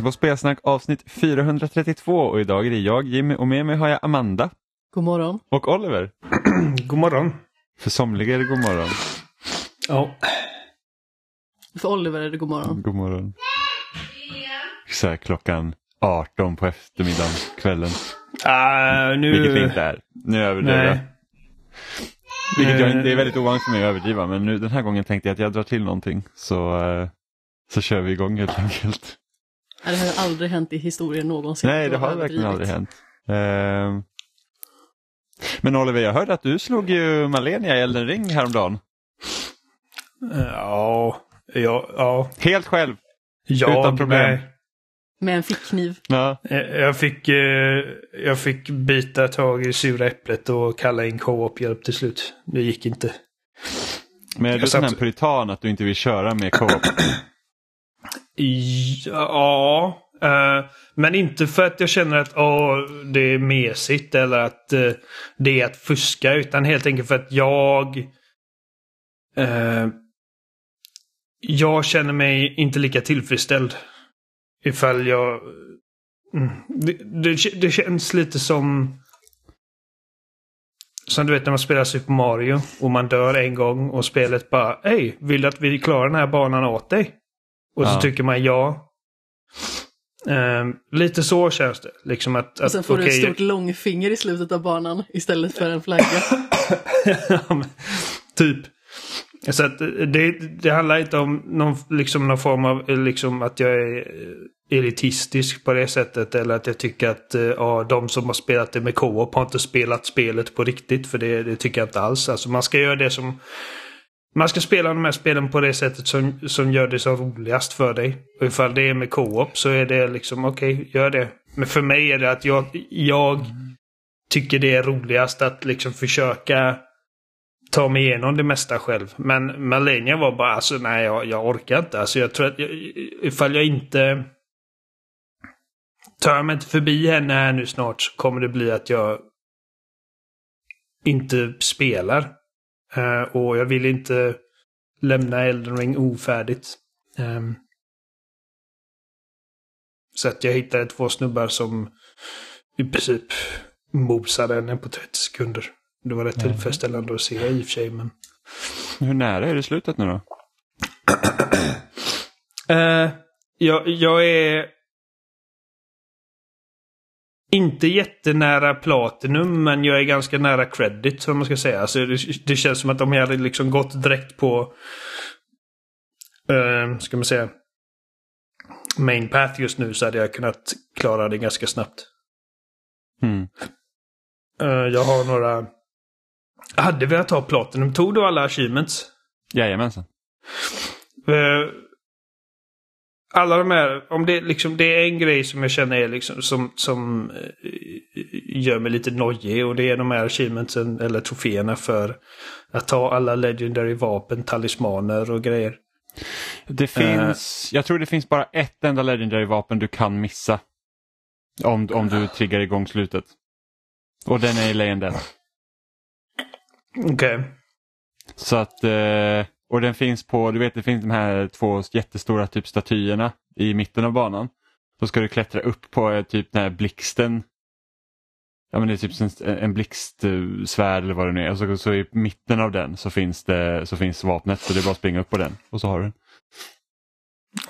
Lyssnar på Spelsnack avsnitt 432 och idag är det jag Jimmy och med mig har jag Amanda God morgon. och Oliver. God morgon. För somliga är det god morgon. Ja. För Oliver är det god morgon. God morgon. Så här klockan 18 på eftermiddagen, kvällen. Uh, nu... Vilket det inte är. Nu överdriver jag. Nej. Vilket jag, Eh. det är väldigt ovanligt för mig att överdriva men nu, den här gången tänkte jag att jag drar till någonting så, eh, så kör vi igång helt enkelt. Det har aldrig hänt i historien någonsin. Nej, det har verkligen aldrig hänt. Eh, men Oliver, jag hörde att du slog ju Malenia i Elden Ring häromdagen. Ja, ja, ja. Helt själv. Jag, Utan problem. nej. Med en fickkniv. Ja. Eh, Jag fick, eh, jag fick bita tag i sura äpplet och kalla in co-op-hjälp till slut. Det gick inte. Men är du sån här puritan att du inte vill köra med co-op? Ja, Uh, men inte för att jag känner att oh, det är mesigt eller att uh, det är att fuska utan helt enkelt för att jag Uh, jag känner mig inte lika tillfredsställd ifall jag mm, det, det, det känns lite som som du vet när man spelar Super Mario och man dör en gång och spelet bara Hej, vill du att vi klarar den här banan åt dig? Och så Ja. tycker man ja. Ehm, lite så känns det. Liksom att, Och att sen får du okej, ett stort långfinger i slutet av banan istället för en flagga. Ja, typ. Så att det, det handlar inte om någon, liksom någon form av liksom att jag är elitistisk på det sättet. Eller att jag tycker att eh, ja, de som har spelat det med co-op har inte spelat spelet på riktigt. För det, det tycker jag inte alls. Alltså man ska göra det som... Man ska spela de här spelen på det sättet som, som gör det så roligast för dig. Och ifall det är med co-op så är det liksom okej, gör det. Men för mig är det att jag, jag tycker det är roligast att liksom försöka ta mig igenom det mesta själv. Men Malenia var bara alltså nej jag, jag orkar inte. Alltså jag tror att jag, ifall jag inte tar jag mig inte förbi henne här nu snart så kommer det bli att jag inte spelar. Eh, och jag vill inte lämna Elden Ring ofärdigt. Ehm. så att jag hittade två snubbar som i princip mosade henne på 30 sekunder. Det var rätt tillfredsställande att se i och för sig, men... Hur nära är det slutet nu då? Eh, jag, jag är inte jättenära Platinum, men jag är ganska nära Credit, som man ska säga. Alltså, det, det känns som att om jag hade liksom gått direkt på, uh, ska man säga, Main Path just nu så hade jag kunnat klara det ganska snabbt. Mm. Eh, jag har några... Jag hade velat ta Platinum. Tog du alla achievements? Jajamensan. Eh, alla de här, om det, liksom, det är en grej som jag känner är liksom, som, som eh, gör mig lite nojig och det är de här achievementsen eller troféerna för att ta alla legendary vapen, talismaner och grejer. Det finns, jag tror det finns bara ett enda legendary vapen du kan missa. Om, om du triggar igång slutet. Och den är i Leyendell. Okej. Så att, eh, och den finns på, du vet det finns de här två jättestora typ statyerna i mitten av banan. Då ska du klättra upp på eh, typ den här blixten. Ja men det är typ en, en blixtsvärd eller vad det nu är. Och så, så i mitten av den så finns det så finns vapnet så det är bara att springa upp på den och så har du den.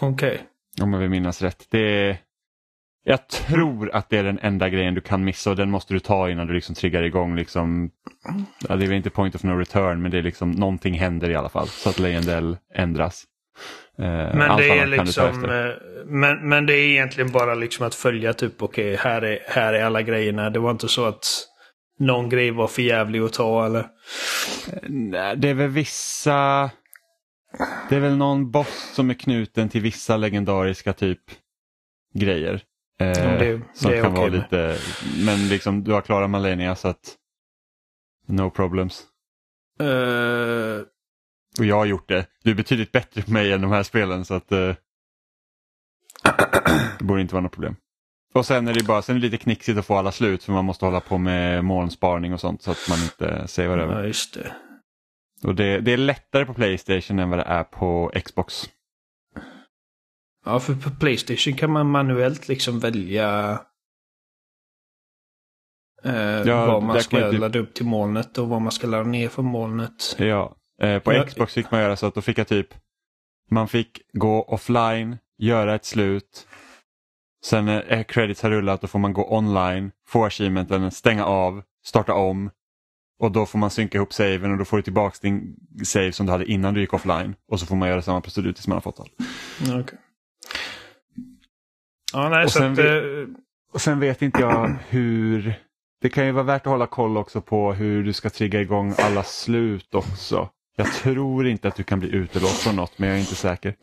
Okej. Om jag vill minnas rätt. Det är, jag tror att det är den enda grejen du kan missa och den måste du ta innan du liksom triggar igång. Liksom, ja, det är väl inte point of no return men det är liksom någonting händer i alla fall så att Leyendell ändras. Eh, Men det är liksom... eh, Men, men det är egentligen bara liksom att följa typ okej, här, är, här är alla grejerna. Det var inte så att någon grej var för jävlig att ta eller? Nej, det är väl vissa... Det är väl någon boss som är knuten till vissa legendariska typ grejer. Eh, Ja, det- som det kan vara med. lite, men liksom du har klarat Malenia så att no problems. Eh, Och jag har gjort det. Du är betydligt bättre på mig än de här spelen så att eh, det borde inte vara något problem. Och sen är det bara sen är det lite knixigt att få alla slut för man måste hålla på med molnsparning och sånt så att man inte savear över. ja, just det. Och det, det är lättare på Playstation än vad det är på Xbox. Ja, för på Playstation kan man manuellt liksom välja eh, Ja, vad man ska man typ- ladda upp till molnet och vad man ska ladda ner från molnet. Ja. Eh, på Ja. Xbox fick man göra så att då fick jag typ, man fick gå offline, göra ett slut. Sen när credits har rullat då får man gå online, få achievementen, stänga av, starta om. Och då får man synka ihop saven och då får du tillbaka din save som du hade innan du gick offline. Och så får man göra samma procedur tills man har fått allt. Okej. Ja, nej, Och så sen att... vi- eh, Och sen vet inte jag hur... Det kan ju vara värt att hålla koll också på hur du ska trigga igång alla slut också. Jag tror inte att du kan bli utelåst från något men jag är inte säker.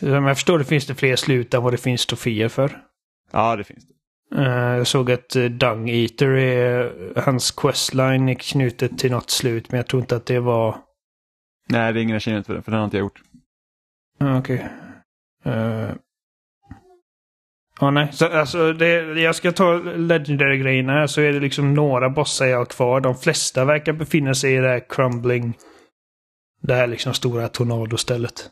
Som jag förstår det finns det fler slut än vad det finns troféer för. Ja det finns det. Eh, Jag såg att eh, Dung Eater är... Hans questline är knutet till något slut, men jag tror inte att det var... Nej det är ingen achievement för den för den har inte jag gjort. Okej. Eh, Ja, nej. Så, alltså, det, jag ska ta Legendary-grejerna här så är det liksom några bossar jag har kvar. De flesta verkar befinna sig i det här crumbling... Det här liksom stora tornadostället.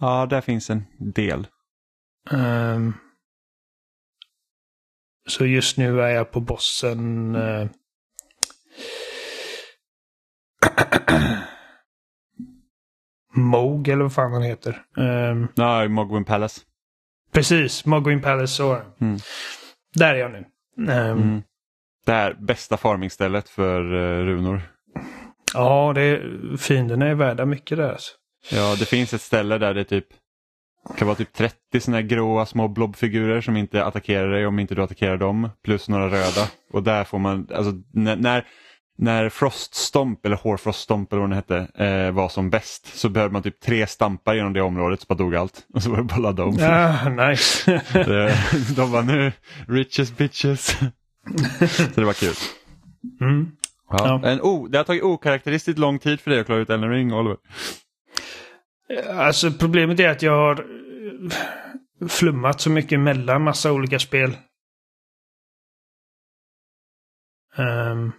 Ja där finns en del. Ehm, så just nu är jag på bossen... Uh, Moog eller vad fan han heter. Um, Ja, Mogwin Palace. Precis, Mogwin Palace det. Mm. Där är jag nu. Ehm, Mm. Det här bästa farmingstället för uh, runor. Ja, det är, fienderna är värda mycket där. Alltså. Ja det finns ett ställe där det typ kan vara typ 30 sådana här gråa små blobfigurer som inte attackerar dig om inte du attackerar dem. Plus några röda. Och där får man, alltså när, när, när Froststomp eller Hårfroststomp eller vad den hette eh, var som bäst så behövde man typ tre stampar genom det området så bara dog allt. Och så var det bara ladda om. Ah, nice. Eh, De var nu riches bitches. så det var kul. mm. Ja. Ja. En o, det har tagit okaraktäristiskt lång tid för dig att klara ut Elden Ring, Oliver. Alltså problemet är att jag har flummat så mycket mellan massa olika spel. Ehm,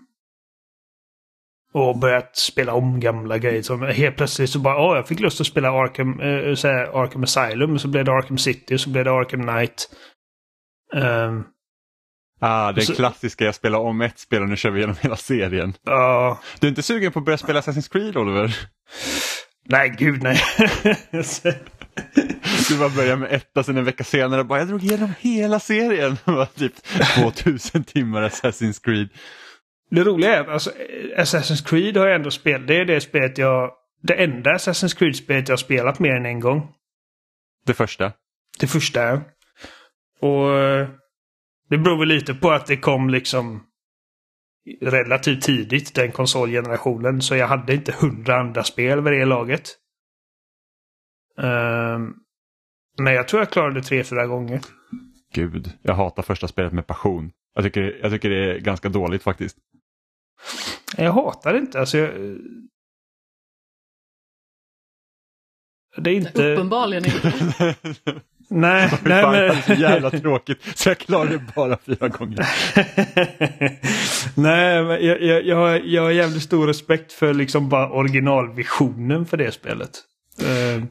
och börjat spela om gamla grejer. Som helt plötsligt så bara, åh, jag fick lust att spela Arkham, eh, så här, Arkham Asylum. Så blev det Arkham City, så blev det Arkham Knight. Ehm, Ah, det Så- klassiska, jag spelar om ett spel och nu kör vi igenom hela serien. Ja, Du är inte sugen på att börja spela Assassin's Creed, Oliver? nej gud nej. Du bara börjar med etta, sen en vecka senare bara, jag drog igenom hela serien. Typ 2000 timmar Assassin's Creed. Det roliga är att alltså, Assassin's Creed har jag ändå spelat. Det är det spelet jag... Det enda Assassin's Creed-spelet jag har spelat mer än en gång. Det första. Det första. ja. Och det beror väl lite på att det kom liksom relativt tidigt, den konsolgenerationen. Så jag hade inte hundra andra spel vid det laget. Ehm, men jag tror jag klarade det tre, fyra gånger. Gud, jag hatar första spelet med passion. Jag tycker, jag tycker det är ganska dåligt faktiskt. Jag hatar det inte. Alltså, jag... Det är inte... Uppenbarligen inte. Nej, nej fan, men... det var så jävla tråkigt. Så jag klarade det bara fyra gånger. Nej, men jag, jag, jag, har, jag har jävligt stor respekt för liksom bara originalvisionen för det spelet. Eh,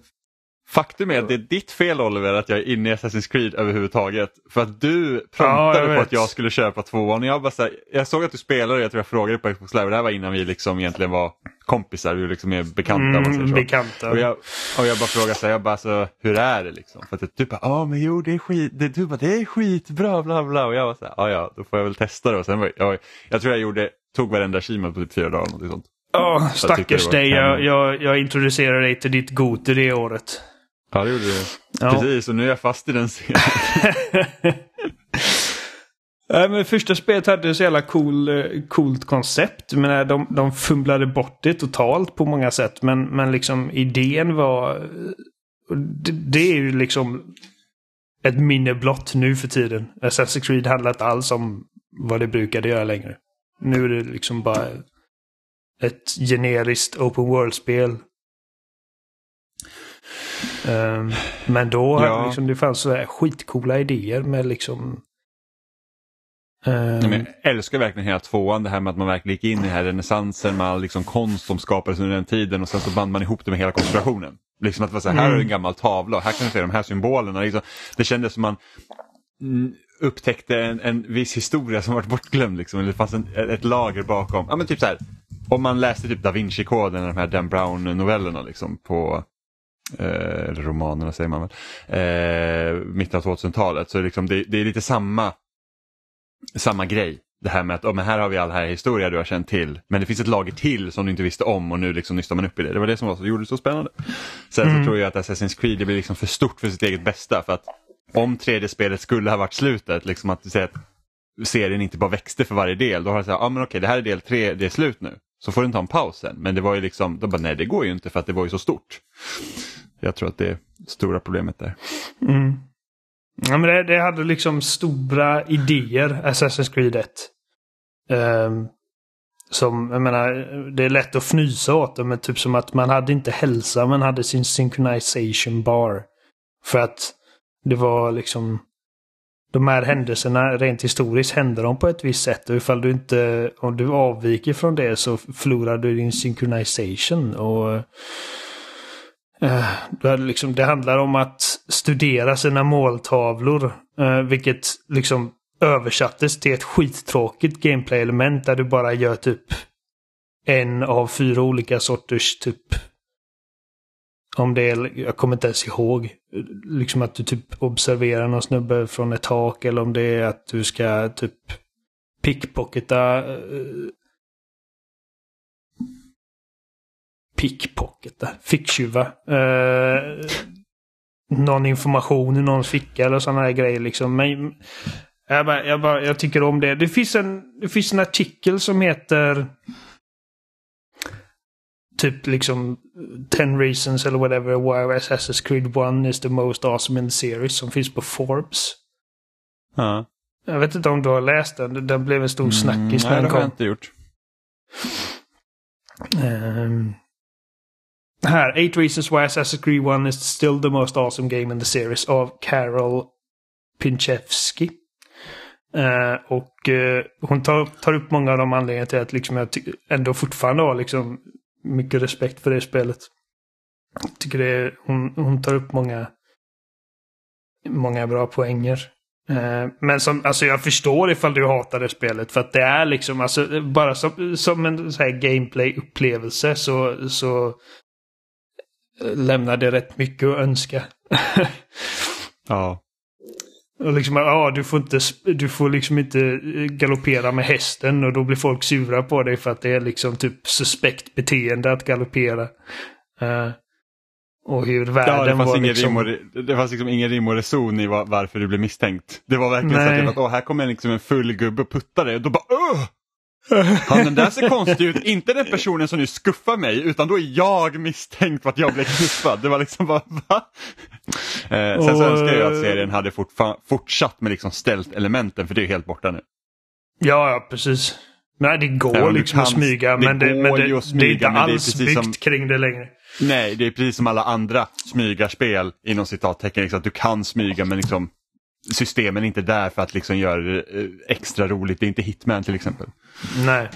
Faktum är att det är ditt fel Oliver att jag är inne i Assassin's Creed överhuvudtaget. För att du Ja, promptade jag på att jag skulle köpa tvåan. och Jag, bara så här, jag såg att du spelade, jag tror jag frågade på Xbox Live. Det här var innan vi liksom egentligen var kompisar, vi liksom är bekanta. mm, bekanta. Och jag, och jag bara frågade så här, jag bara så, hur är det liksom? För att du bara, ja men jo det är skit, det, du bara, det är skitbra bla bla. Och jag var så här, ja ja, då får jag väl testa det. Och sen var jag, jag tror jag gjorde, tog varenda achievement på typ fyra dagar. Något sånt. Ja, det stackars var dig. Jag, jag, jag introducerade dig till ditt Gote det året. Ja det gjorde du. Ja. Precis, och nu är jag fast i den serien. Nej, men första spelet hade så jävla cool, eh, coolt koncept. Men de, de fumlade bort det totalt på många sätt. Men, men liksom idén var... eh, Det, det är ju liksom ett minne blott nu för tiden. Assassin's Creed handlar inte alls om vad det brukade göra längre. Nu är det liksom bara ett generiskt open world-spel. Ehm, men då Ja. liksom, det fanns så här skitcoola idéer med liksom... ehm, Nej, jag älskar verkligen hela tvåan, det här med att man verkligen gick in i den här renässansen med all liksom konst som skapades under den tiden och sen så band man ihop det med hela konspirationen. Liksom att det var så här, här Mm. är en gammal tavla och här kan du se de här symbolerna. Liksom, det kändes som man mm, upptäckte en, en viss historia som varit bortglömd. Liksom. Det fanns en, ett lager bakom. Ja, men typ så här, om man läste typ Da Vinci-koden, de här Dan Brown-novellerna liksom, på eller romanerna säger man väl, eh, mitten av 2000-talet. Så liksom det, det är lite samma, samma grej. Det här med att oh, men här har vi all här historia du har känt till men det finns ett lager till som du inte visste om och nu liksom nystar man upp i det. Det var det som var så, gjorde det så spännande. Sen Mm. så tror jag att Assassin's Creed det blir liksom för stort för sitt eget bästa för att om tredje spelet skulle ha varit slutet, liksom att att serien inte bara växte för varje del, då har jag sagt, ja ah, men okej det här är del tre, det är slut nu. Så får den ta en paus sen. Men det var ju liksom, de bara, nej det går ju inte för att det var ju så stort. Jag tror att det är stora problemet där. Mm. Ja, men det, det hade liksom stora idéer, Assassin's Creed 1. Um, ehm, som, jag menar, det är lätt att fnysa åt det, men typ som att man hade inte hälsa, man hade sin synchronization bar. För att det var liksom... De här händelserna, rent historiskt, hände de på ett visst sätt. Och ifall du inte... Om du avviker från det så förlorar du din synchronization. Och... Eh, det, liksom, det handlar om att studera sina måltavlor. eh, vilket liksom översattes till ett skittråkigt gameplay-element där du bara gör typ en av fyra olika sorters typ... Om det är, jag kommer inte ens ihåg. Liksom att du typ observerar någon snubbe från ett tak eller om det är att du ska typ pickpocketa eh, pickpocketa, ficktjuva. Eh, någon information i någons ficka eller sådana här grejer liksom. Men jag, bara, jag, bara, jag tycker om det. Det finns, en, det finns en artikel som heter typ liksom 10 reasons eller whatever why Assassin's Creed 1 is the most awesome in the series som finns på Forbes. Ja. Jag vet inte om du har läst den. Den blev en stor snackis när nej, den det har jag kom. inte gjort. Ehm, här, 8 reasons why Assassin's Creed 1 is still the most awesome game in the series av Carol Pinchevsky. Eh, och eh, hon tar, tar upp många av de anledningarna till att liksom jag ändå fortfarande har liksom mycket respekt för det spelet. Jag tycker det är, hon, hon tar upp många, många bra poänger. Eh, men som, alltså jag förstår ifall du hatar det spelet för att det är liksom, alltså bara som, som en så här gameplay-upplevelse så, så lämnar det rätt mycket att önska. Ja. Och liksom, ja, du får inte, du får liksom inte eh, galoppera med hästen och då blir folk sura på dig för att det är liksom typ suspekt beteende att galoppera. Eh, och hur världen Ja, det fanns, var ingen liksom... rim och, det fanns liksom ingen rim och reson i va- varför du blev misstänkt. Det var verkligen Nej. så att, åh, här kommer liksom en full gubbe och puttar dig och då bara Åh! Han den där ser konstig ut, inte den personen som nu skuffar mig utan då är jag misstänkt för att jag blev knuffad. Det var liksom bara va? Eh, sen så önskar jag att eh, serien hade fortsatt med liksom ställt elementen för det är helt borta nu. Ja, ja, precis. Nej, det går Ja, liksom att kan- smyga, det men, det, men det, att det är smyga, inte det är alls precis byggt som- kring det längre. Nej, det är precis som alla andra smygarspel inom citattecken. Liksom, att du kan smyga men liksom systemen inte där för att liksom göra det eh, extra roligt. Det är inte Hitman till exempel. Nej.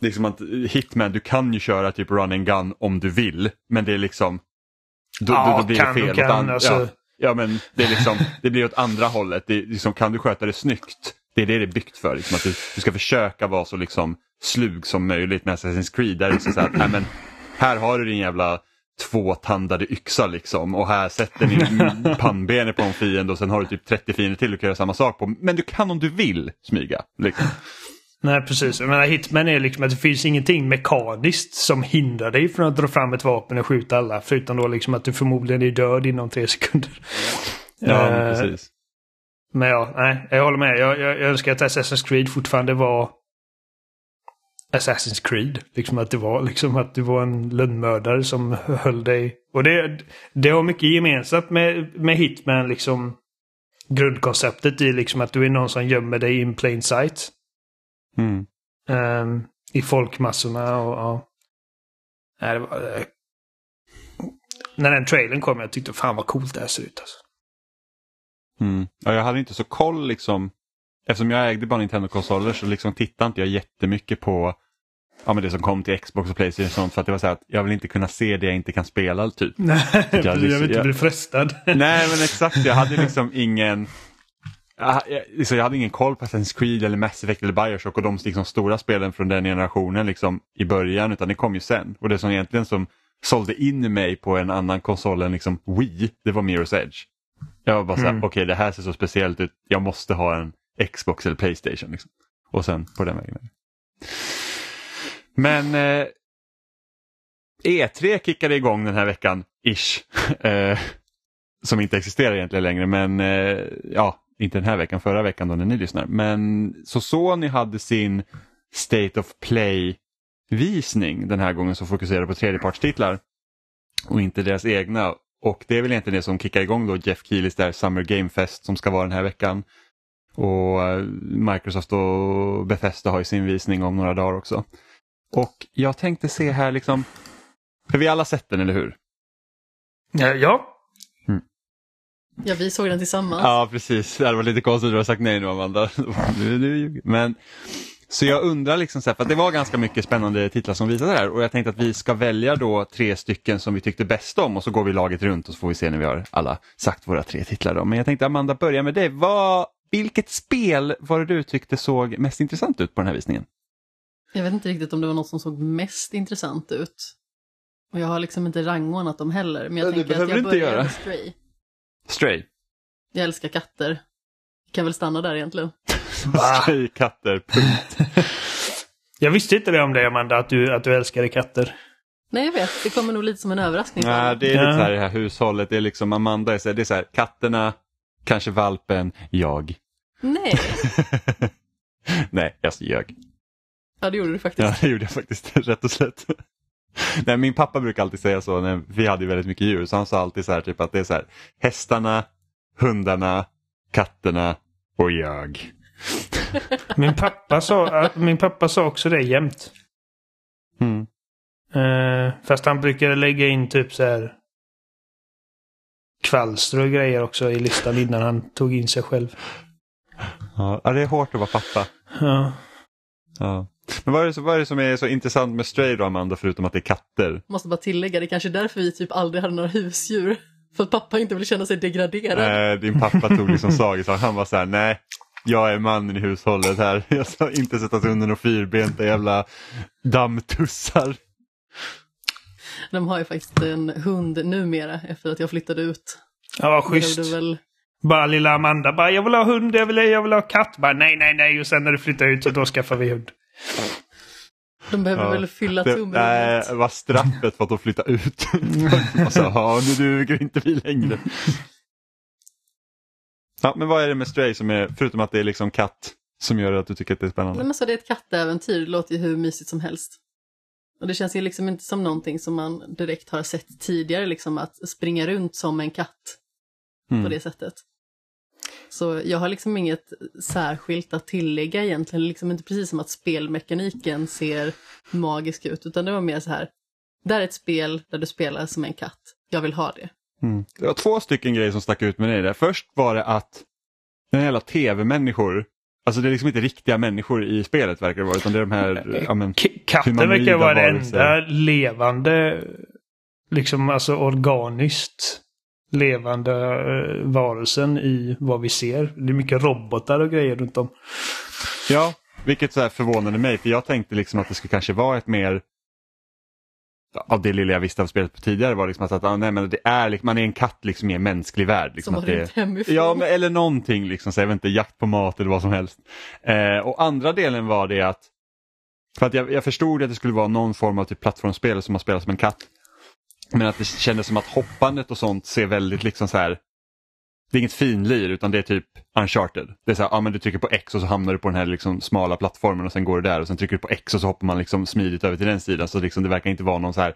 Det är som att eh, Hitman, du kan ju köra typ run and gun om du vill. Men det är liksom... Då, Ja, då, då blir kan det fel. kan, åt an- alltså. ja, ja, men det, är liksom, det blir åt andra hållet. Det är liksom, kan du sköta det snyggt? Det är det det är byggt för. Liksom, att du, du ska försöka vara så liksom slug som möjligt med Assassin's Creed. Där det är liksom så här, men, här har du din jävla tvåtandade yxa liksom och här sätter ni pannbenet på en fiende och sen har du typ 30 fiender till du kan göra samma sak på. Men du kan om du vill smyga. Liksom. Nej, precis. Jag menar, Hitman är liksom att det finns ingenting mekaniskt som hindrar dig från att dra fram ett vapen och skjuta alla. Förutom då liksom att du förmodligen är död inom tre sekunder. Ja, Eh, men precis. Men ja, nej, jag håller med. Jag, jag, jag önskar att Assassin's Creed fortfarande var Assassin's Creed. Liksom att det var liksom att du var en lönnmördare som höll dig. Och det, det har mycket gemensamt med, med Hitman liksom. Grundkonceptet i liksom att du är någon som gömmer dig in plain sight. Mm. Ehm, I folkmassorna och ja. Nej, var, eh, när den trailern kom jag tyckte fan vad coolt det här ser ut alltså. Mm. Ja, jag hade inte så koll liksom. Eftersom jag ägde bara Nintendo-konsoler så liksom tittade inte jag jättemycket på ja, men det som kom till Xbox och Playstation och sånt för att det var så här att jag vill inte kunna se det jag inte kan spela typ. Nej, jag, Jag- vill inte jag- bli frestad. Nej men exakt, jag hade liksom ingen jag, liksom, jag hade ingen koll på Assassin's Creed eller Mass Effect eller Bioshock och de liksom, stora spelen från den generationen liksom, i början utan det kom ju sen. Och det som egentligen som sålde in mig på en annan konsol än liksom Wii, det var Mirror's Edge. Jag var bara såhär, Mm. okej det här ser så speciellt ut, jag måste ha en Xbox eller Playstation. Liksom. Och sen på den vägen. Men eh, E3 kickade igång den här veckan, ish. Eh, som inte existerar egentligen längre men eh, ja, inte den här veckan, förra veckan då när ni lyssnar. Men så Sony hade sin State of Play visning den här gången som fokuserar på tredjepartstitlar och inte deras egna. Och det är väl egentligen det som kickar igång då Jeff Keelys där Summer Game Fest som ska vara den här veckan. Och eh, Microsoft och Bethesda har ju sin visning om några dagar också. Och jag tänkte se här liksom, för vi alla sett den eller hur? Ja, ja. Ja, vi såg den tillsammans. Ja, precis. Det var lite konstigt att du har sagt nej nu Amanda. Nu- nu- Men, så jag undrar, liksom så här, för att det var ganska mycket spännande titlar som visade här och jag tänkte att vi ska välja då tre stycken som vi tyckte bäst om och så går vi laget runt och så får vi se när vi har alla sagt våra tre titlar. Då. Men jag tänkte Amanda börja med dig. Vad, vilket spel var det du tyckte såg mest intressant ut på den här visningen? Jag vet inte riktigt om det var något som såg mest intressant ut. Och jag har liksom inte rangordnat dem heller. Men jag Ja, tänker att behöver jag du inte börjar göra. med Stray. Stray. Jag älskar katter. Vi kan väl stanna där egentligen. Stray katter, punkt. Jag visste inte det om dig Amanda, att du, att du älskade katter. Nej, jag vet. Det kommer nog lite som en överraskning. Nej, det är Ja. lite så här i det här hushållet, det är liksom Amanda är så här, det är så här, katterna, kanske valpen, jag. Nej, Nej, jag ljög. ja det gjorde du faktiskt. Ja, det gjorde jag faktiskt, rätt och slätt. Nej, min pappa brukar alltid säga så, när vi hade ju väldigt mycket djur, så han sa alltid så här, typ att det är så här, hästarna, hundarna, katterna och jag. Min pappa sa, äh, min pappa sa också det jämt. Mm. Eh, fast han brukade lägga in typ så här kvalster och grejer också i listan innan han tog in sig själv. Ja, det är hårt att vara pappa. Ja. Ja. Men vad är, det, vad är det som är så intressant med Stray då, Amanda, förutom att det är katter? Måste bara tillägga, det är kanske är därför vi typ aldrig hade några husdjur. För att pappa inte vill känna sig degraderad. Eh, din pappa tog liksom i så han var så här, nej, jag är mannen i hushållet här. Jag ska inte sätta sig under några fyrbenta jävla dammtussar. De har ju faktiskt en hund numera efter att jag flyttade ut. Ja, vad schysst. Behövde väl... Bara lilla Amanda bara jag vill ha hund, jag vill, jag vill ha katt. Bara nej, nej, nej. Och sen när du flyttar ut så då skaffar vi hund. De behöver Ja. väl fylla Det tomrummet. äh, var straffet för att de flyttade ut. alltså, ja, nu duger inte vi längre. Ja, men vad är det med Stray som är, förutom att det är liksom katt, som gör att du tycker att det är Nej, spännande? men så det är ett kattäventyr, det låter ju hur mysigt som helst. Och det känns ju liksom inte som någonting som man direkt har sett tidigare, liksom att springa runt som en katt på Mm. det sättet. Så jag har liksom inget särskilt att tillägga egentligen, Det är liksom inte precis som att spelmekaniken ser magisk ut, utan det var mer så här, där är ett spel där du spelar som en katt, jag vill ha det. Mm. Det var två stycken grejer som stack ut med det där. Först var det att den jävla tv-människor, alltså det är liksom inte riktiga människor i spelet verkar det vara, utan det är de här, ja men, katten verkar vara varelser. enda levande, liksom alltså organiskt levande eh, varelsen i vad vi ser. Det är mycket robotar och grejer runt om. ja, vilket så här förvånade mig, för jag tänkte liksom att det skulle kanske vara ett mer av det lilla jag visste av spelet på tidigare var liksom att, att ah, nej, men det är, liksom- man är en katt liksom i en mänsklig värld. Liksom, Som att har det, rymt hemifrån. Ja, men, eller någonting, liksom, så jag vet inte, jakt på mat eller vad som helst. Eh, och andra delen var det att, för att jag, jag förstod att det skulle vara någon form av typ plattformsspel som man spelar som en katt. Men att det kändes som att hoppandet och sånt ser väldigt liksom så här, det är inget finlir utan det är typ uncharted. Det är så här, ja men du trycker på X och så hamnar du på den här liksom smala plattformen och sen går du där och sen trycker du på X och så hoppar man liksom smidigt över till den sidan. Så liksom det verkar inte vara någon så här,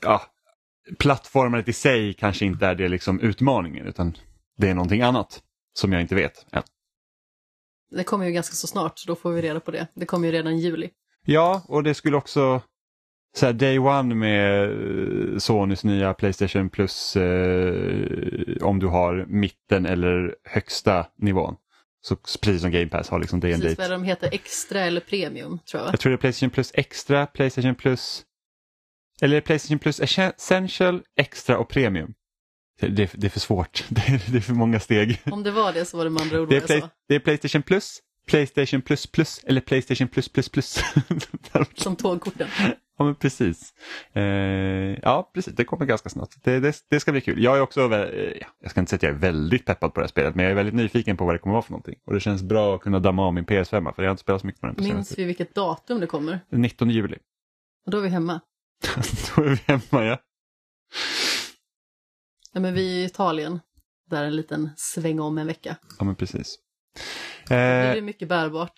ja, plattformandet i sig kanske inte är det liksom utmaningen utan det är någonting annat som jag inte vet än. Det kommer ju ganska så snart, så då får vi reda på det. Det kommer ju redan i juli. Ja, och det skulle också så här, Day One med eh, Sonys nya Playstation Plus eh, om du har mitten eller högsta nivån. Så precis som Game Pass har liksom det en Precis vad de heter, extra eller premium tror jag. Jag tror det är Playstation Plus Extra, Playstation Plus eller Playstation Plus Essential, Extra och Premium. Det, det, det är för svårt. Det är, det är för många steg. Om det var det så var det med andra ord Det är, play, det är Playstation Plus, Playstation Plus Plus eller Playstation Plus Plus Plus. Som tågkorten. Ja men precis. Eh, ja precis, det kommer ganska snart. Det, det, det ska bli kul. Jag är också, eh, jag ska inte säga att jag är väldigt peppad på det här spelet men jag är väldigt nyfiken på vad det kommer vara för någonting. Och det känns bra att kunna damma av min PS5 för jag har inte spelat så mycket på den på Minns vi vilket datum det kommer? 19 juli. Och då är vi hemma. Då är vi hemma ja. Ja, men vi är i Italien. Där en liten sväng om en vecka. Ja men precis. Det Eh, blir mycket bärbart.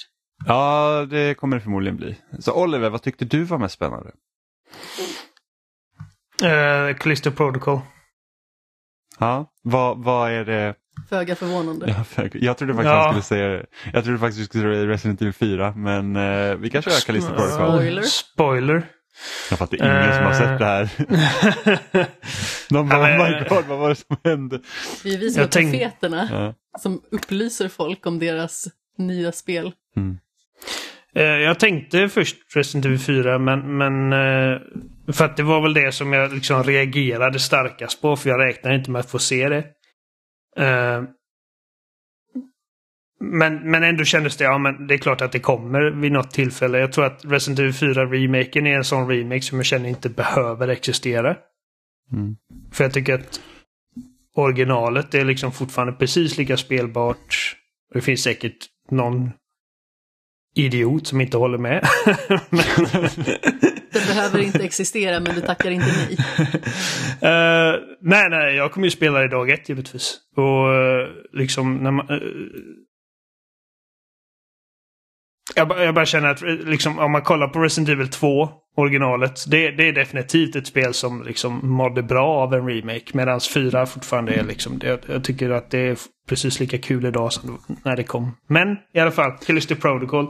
Ja det kommer det förmodligen bli. Så Oliver, vad tyckte du var mest spännande? Uh, Callisto Protocol. Ja, vad, vad är det? Föga förvånande. Ja, för- Jag trodde faktiskt Ja. skulle säga, jag trodde faktiskt du skulle säga Resident Evil 4 men eh, vi kan köra Callisto Protocol. Spoiler. Spoiler. Jag fattar ingen som har sett det här. De bara, oh men- my god, vad var det som hände? Det är vi som är tänk- profeterna Ja. som upplyser folk om deras nya spel. Mm. Eh, jag tänkte först Resident Evil 4 men, men eh, för att det var väl det som jag liksom reagerade starkast på för jag räknade inte med att få se det. Eh, men, men ändå kändes det, ja men det är klart att det kommer vid något tillfälle. Jag tror att Resident Evil 4-remaken är en sån remake som jag känner inte behöver existera. Mm. För jag tycker att originalet är liksom fortfarande precis lika spelbart. Det finns säkert någon idiot som inte håller med. Det behöver inte existera men du tackar inte nej. Eh, nej, nej, jag kommer ju spela det dag ett givetvis. Och eh, liksom när man... eh, jag, bara- jag bara känner att eh, liksom, om man kollar på Resident Evil 2, originalet, det, det är definitivt ett spel som liksom mådde bra av en remake. Medan 4 fortfarande är liksom, det, jag tycker att det är precis lika kul idag som när det kom. Men i alla fall, Callisto Protocol.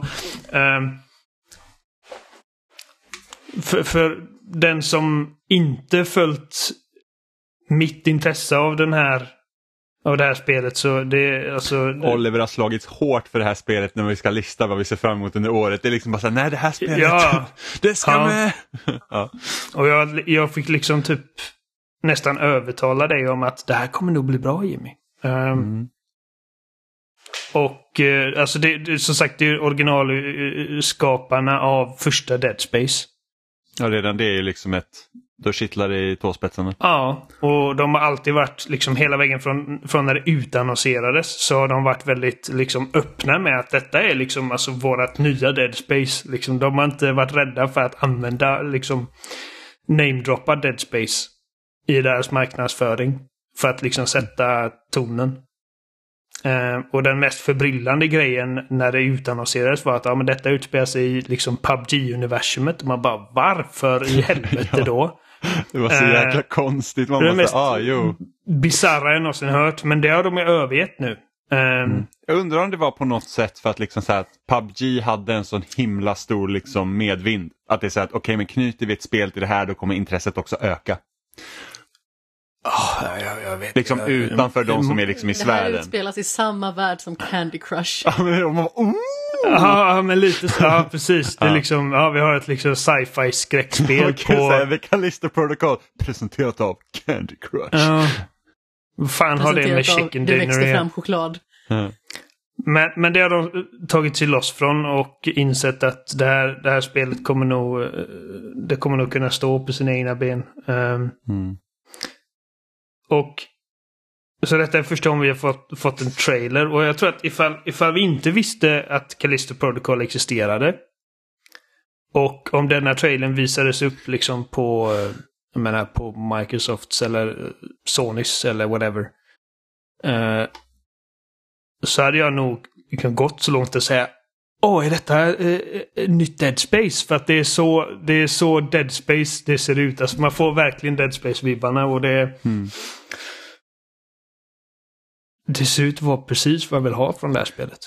Um, för, för den som inte följt mitt intresse av den här av det här spelet så det alltså... Oliver har slagits hårt för det här spelet när vi ska lista vad vi ser fram emot under året. Det är liksom bara så här, nej det här spelet, Ja. det ska Ja. med! ja. Och jag, jag fick liksom typ nästan övertala dig om att det här kommer nog bli bra Jimmy. Ehm, Mm. Och eh, alltså det, det, som sagt det är originalskaparna av första Dead Space. ja, redan det är ju liksom ett, då kittlar det i tåspetsarna. Ja, och de har alltid varit liksom hela vägen från, från när det utannonserades så har de varit väldigt liksom öppna med att detta är liksom alltså vårat nya Dead Space. Liksom, de har inte varit rädda för att använda liksom namedroppa Dead Space i deras marknadsföring. För att liksom sätta tonen. Eh, och den mest förbryllande grejen när det utannonserades var att ja, men detta utspelar sig i liksom PubG-universumet. Man bara varför i helvete då? Det var så Eh, jäkla konstigt. Man det är måste, mest- ah, jo. Bizarra jag någonsin hört. Men det har de ju övergett nu. Ehm, Jag undrar om det var på något sätt för att liksom så här, att PubG hade en sån himla stor liksom medvind. Att det är så att okej men knyter vi ett spel till det här då kommer intresset också öka. ah, jag, jag vet Liksom jag- utanför de som är liksom i Det här sfären. utspelas i samma värld som Candy Crush. Ja, men lite så. Ja, precis. Det är Ja. liksom, ja, vi har ett liksom sci-fi skräckspel kan på... säga The Callisto Protocol presenterat av Candy Crush. Ja. Vad fan har det med chicken Det dinner växte att göra? fram choklad. Ja. Men, men det har de tagit sig loss från och insett att det här, det här spelet kommer nog, eh, det kommer nog kunna stå på sina egna ben. Ehm, Mm. och så detta är första gången vi har fått, fått en trailer och jag tror att ifall, ifall vi inte visste att Callisto Protocol existerade och om denna trailern visades upp liksom på, eh, jag menar på Microsofts eller eh, Sonys eller whatever. eh, så hade jag nog liksom gått så långt att säga Åh, är detta eh, eh, nytt Dead Space? För att det är så, det är så Dead Space det ser ut. Alltså man får verkligen Dead Space-vibbarna och det... Mm. Det ser ut att vara precis vad jag vill ha från det här spelet.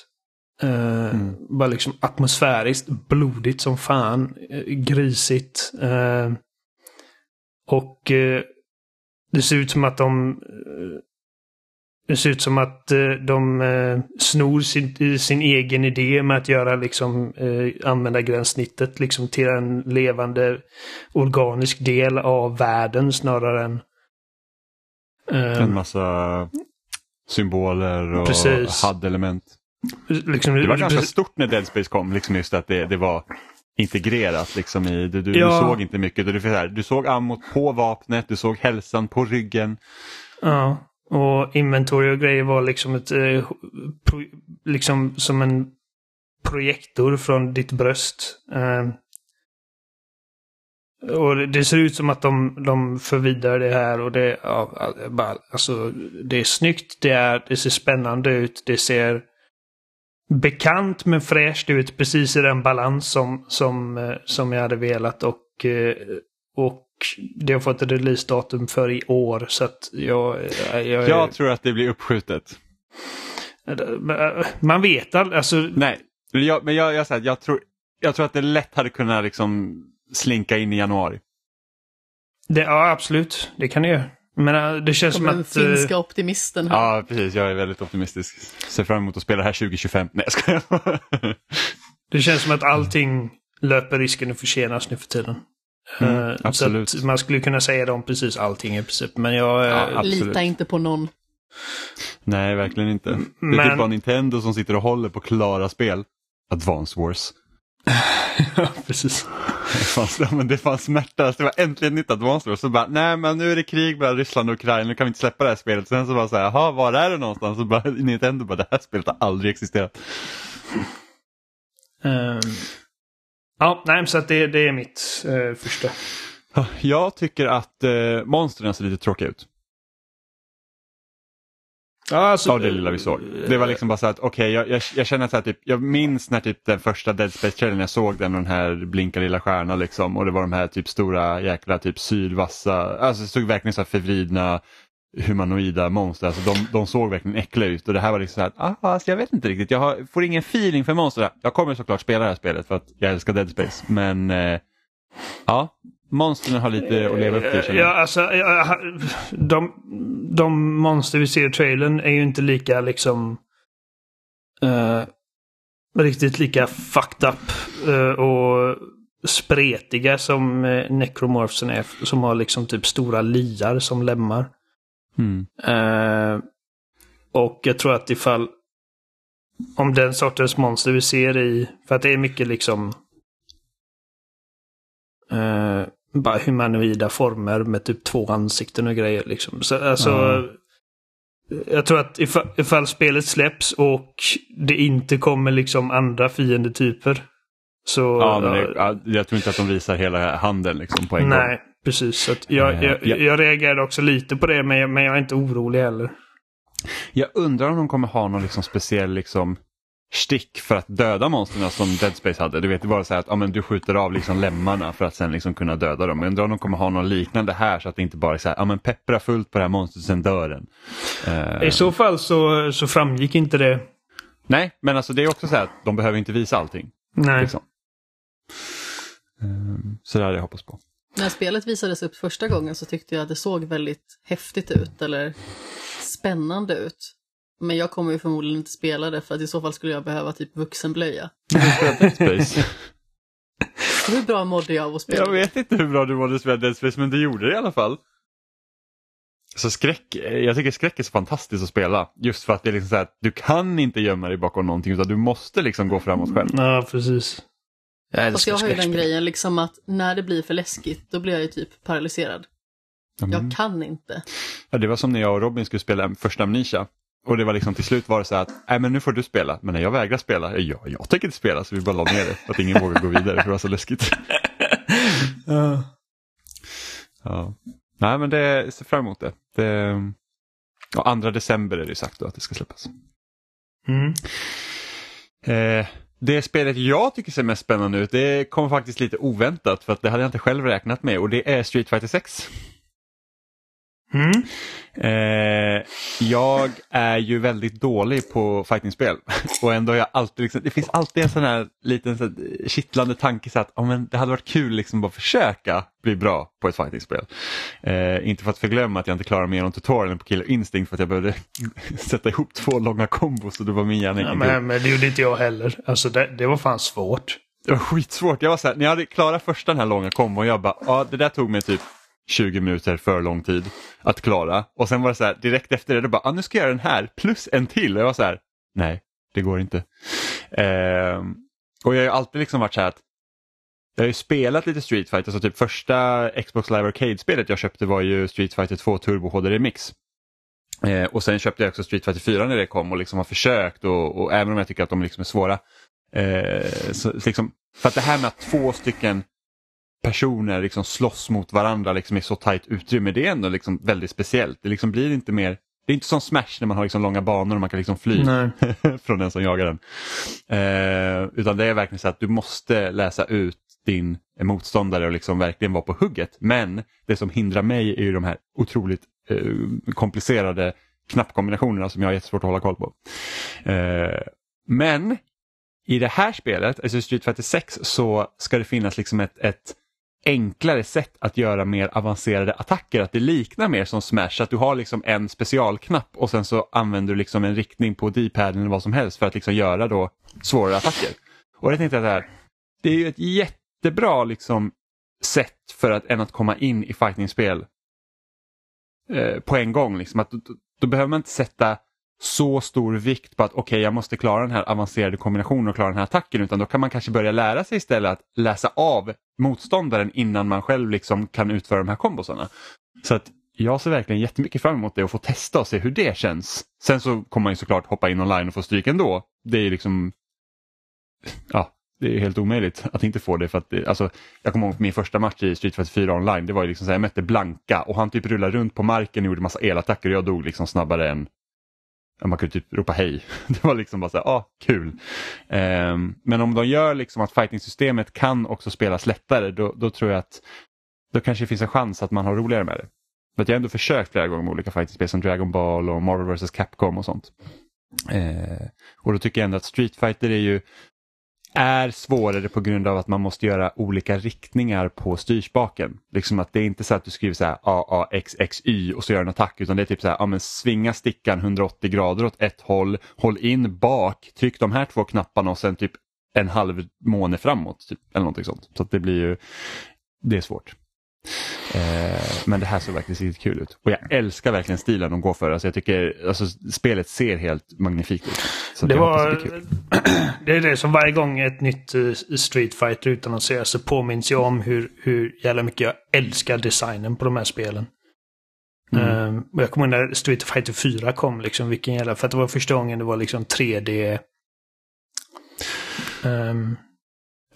Eh, Bara liksom atmosfäriskt, blodigt som fan, eh, grisigt. eh, och eh, det ser ut som att de... det ser ut som att de snor sin, sin egen idé med att göra liksom eh, använda gränssnittet liksom till en levande organisk del av världen snarare än En massa symboler och Precis. HUD-element. liksom, Det var ganska stort när Dead Space kom, liksom just att det, det var integrerat liksom i, du, du, Ja. du såg inte mycket. Du, du, så här, du såg ammot på vapnet, du såg hälsan på ryggen. Ja, och inventory och grejer var liksom ett eh, pro, liksom som en projektor från ditt bröst. Eh, och det- ser ut som att de, de för vidare det här och det, ja, bara, alltså, det är snyggt, det, är, det ser spännande ut, det ser bekant men fräscht ut, precis i den balans som, som, eh, som jag hade velat och, eh, och det har fått ett releasedatum för i år så att jag... jag, jag Jag tror att det blir uppskjutet. Man vet aldrig, alltså... Nej, men jag, men jag, jag, jag, tror, jag tror att det lätt hade kunnat liksom slinka in i januari. Det, ja, absolut. Det kan det göra. Men äh, det känns Som som den att... eh, finska optimisten här. Ja, precis. Jag är väldigt optimistisk. Ser fram emot att spela det här 2025. Nej, jag skojar. Det känns som att allting löper risken att försenas nu för tiden. Mm, Eh, absolut. Så att man skulle kunna säga det om precis allting i princip. Men jag... Ja. Lita inte på någon. Nej, verkligen inte. Det är Men- typ bara Nintendo som sitter och håller på klara spel. Advance Wars. precis. Det fanns, ja, men det fanns smärta. Det var äntligen nytt Advance Wars. Så bara, nej men nu är det krig mellan Ryssland och Ukraina. Nu kan vi inte släppa det här spelet. Sen så bara så här, jaha, var är det någonstans? Så bara, Nintendo bara, det här spelet har aldrig existerat. Ehm, ja, nej, så att det, det är mitt eh, första. Jag tycker att eh, monstren ser lite tråkiga ut. Ja, alltså, Av det lilla vi såg. Det var liksom bara så att okej, jag, jag, jag känner så här typ, jag minns när typ den första Dead Space-trailern jag såg den och den här blinka lilla stjärna liksom och det var de här typ stora jäkla typ sylvassa, alltså det såg verkligen så här förvridna humanoida monster, alltså de, de såg verkligen äckliga ut och det här var liksom så här, ah, alltså jag vet inte riktigt, jag har, får ingen feeling för monster. Jag kommer såklart spela det här spelet för att jag älskar Dead Space, men eh, ja, monstren har lite att leva upp till Ja, alltså, ja, de, de monster vi ser i trailern är ju inte lika liksom... eh, riktigt lika fucked up eh, och spretiga som uh, necromorphsen är. Som har liksom typ stora liar som lemmar. Mm. Eh, och jag tror att ifall... Om den sortens monster vi ser i... För att det är mycket liksom... eh, bara humanoida former med typ två ansikten och grejer liksom. Så, alltså... Ja. Jag tror att ifall, ifall spelet släpps och det inte kommer liksom andra fiendetyper. Så... Ja, men det, ja, jag tror inte att de visar hela handeln liksom på en gång. Nej, precis. Så jag, Eh, jag, ja. jag reagerade också lite på det, men jag, men jag är inte orolig heller. Jag undrar om de kommer ha någon liksom speciell liksom stick för att döda monstren som Dead Space hade. Du vet, det var så här att ja, men du skjuter av liksom lemmarna för att sen liksom kunna döda dem. Jag undrar om de kommer ha något liknande här så att det inte bara är så här, ja men peppra fullt på det här monstret sen dör den. Eh, I så fall så, så framgick inte det. Nej, men alltså det är också så här att de behöver inte visa allting. Nej. Liksom. Eh, så det hade jag hoppats på. När spelet visades upp första gången så tyckte jag att det såg väldigt häftigt ut eller spännande ut. Men jag kommer ju förmodligen inte spela det för att i så fall skulle jag behöva typ vuxenblöja. Hur bra mådde jag av att spela? Jag vet inte hur bra du mådde spela Dead Space men du gjorde det i alla fall. Så skräck, jag tycker skräck är så fantastiskt att spela. Just för att det är liksom så här, att du kan inte gömma dig bakom någonting utan du måste liksom gå framåt själv. Ja, precis. Jag Fast jag har ju den grejen liksom att när det blir för läskigt då blir jag ju typ paralyserad. Mm. Jag kan inte. Ja, det var som när jag och Robin skulle spela första Amnesia. Och det var liksom till slut var det så att, nej men nu får du spela. Men när jag vägrar spela, ja, jag tänker inte spela. Så vi bara la ner det. Att ingen vågar gå vidare för det var så läskigt. Ja. Ja. Nej men det ser fram emot det. det och andra december är det sagt då att det ska släppas. Mm. Eh, det spelet jag tycker ser mest spännande ut, det kommer faktiskt lite oväntat för att det hade jag inte själv räknat med och det är Street Fighter 6. Mm. Eh, jag är ju väldigt dålig på fightingspel och ändå har jag alltid, liksom, det finns alltid en sån här liten så här, kittlande tanke så att oh, men det hade varit kul liksom bara försöka bli bra på ett fightingspel. Eh, inte för att förglömma att jag inte klarar mig genom tutorialen på Killer Instinct för att jag behövde sätta ihop två långa kombos och då var min hjärna Ja, men, men det gjorde inte jag heller. Alltså det, det var fan svårt. Det var skitsvårt. Jag var så här, när jag hade klarat första den här långa kombon, jag bara, ja det där tog mig typ 20 minuter för lång tid att klara. Och sen var det så här, direkt efter det, då bara, ah, nu ska jag göra den här plus en till. Och jag var så här, nej, det går inte. Eh, och jag har ju alltid liksom varit så här att jag har ju spelat lite Street Fighter, så typ första Xbox Live Arcade-spelet jag köpte var ju Street Fighter 2 Turbo HD Remix. Eh, och sen köpte jag också Street Fighter 4 när det kom och liksom har försökt och, och även om jag tycker att de liksom är svåra. Eh, så liksom, för att det här med att två stycken personer liksom slåss mot varandra liksom i så tajt utrymme, det är ändå liksom väldigt speciellt. Det liksom blir inte mer, det är inte som Smash när man har liksom långa banor och man kan liksom fly från den som jagar den. Eh, utan det är verkligen så att du måste läsa ut din motståndare och liksom verkligen vara på hugget. Men det som hindrar mig är ju de här otroligt eh, komplicerade knappkombinationerna som jag har jättesvårt att hålla koll på. Eh, men i det här spelet, alltså Street Fighter 6, så ska det finnas liksom ett, ett enklare sätt att göra mer avancerade attacker. Att det liknar mer som Smash, att du har liksom en specialknapp och sen så använder du liksom en riktning på D-paden eller vad som helst för att liksom göra då svårare attacker. Och jag tänkte att det här, det är ju ett jättebra liksom sätt för att än att komma in i fightingspel eh, på en gång. Liksom. Att, då, då behöver man inte sätta så stor vikt på att okej, okay, jag måste klara den här avancerade kombinationen och klara den här attacken, utan då kan man kanske börja lära sig istället att läsa av motståndaren innan man själv liksom kan utföra de här kombosarna. Så att jag ser verkligen jättemycket fram emot det och få testa och se hur det känns. Sen så kommer man ju såklart hoppa in online och få stryk ändå. Det är liksom, ja, det är helt omöjligt att inte få det. För att det, alltså, jag kommer ihåg min första match i Street Fighter 4 online. Det var ju liksom så här, jag mötte Blanka och han typ rullade runt på marken och gjorde massa elattacker och jag dog liksom snabbare än man kunde typ ropa hej. Det var liksom bara så här, ah, kul. Um, men om de gör liksom att fighting-systemet kan också spelas lättare, då, då tror jag att då kanske det finns en chans att man har roligare med det. För att jag har ändå försökt flera gånger med olika fighting-spel som Dragon Ball och Marvel vs Capcom och sånt. Uh, och då tycker jag ändå att Street Fighter är ju är svårare på grund av att man måste göra olika riktningar på styrspaken. Liksom att det är inte så att du skriver så här A, A, X, X, Y och så gör en attack utan det är typ så här, ja men svinga stickan 180 grader åt ett håll, håll in bak, tryck de här två knapparna och sen typ en halv måne framåt. Typ, eller någonting sånt. Så att det blir ju, det är svårt. Eh, men det här såg verkligen riktigt kul ut. Och jag älskar verkligen stilen de går för. Alltså jag tycker alltså, spelet ser helt magnifikt ut. Så det, var, det, kul. det är det som varje gång ett nytt eh, Street Fighter utannonseras så påminns jag om hur, hur jävla mycket jag älskar designen på de här spelen. Mm. Um, och jag kommer ihåg när Street Fighter 4 kom, liksom, vilken jävla... För att det var första gången det var liksom 3D... Um,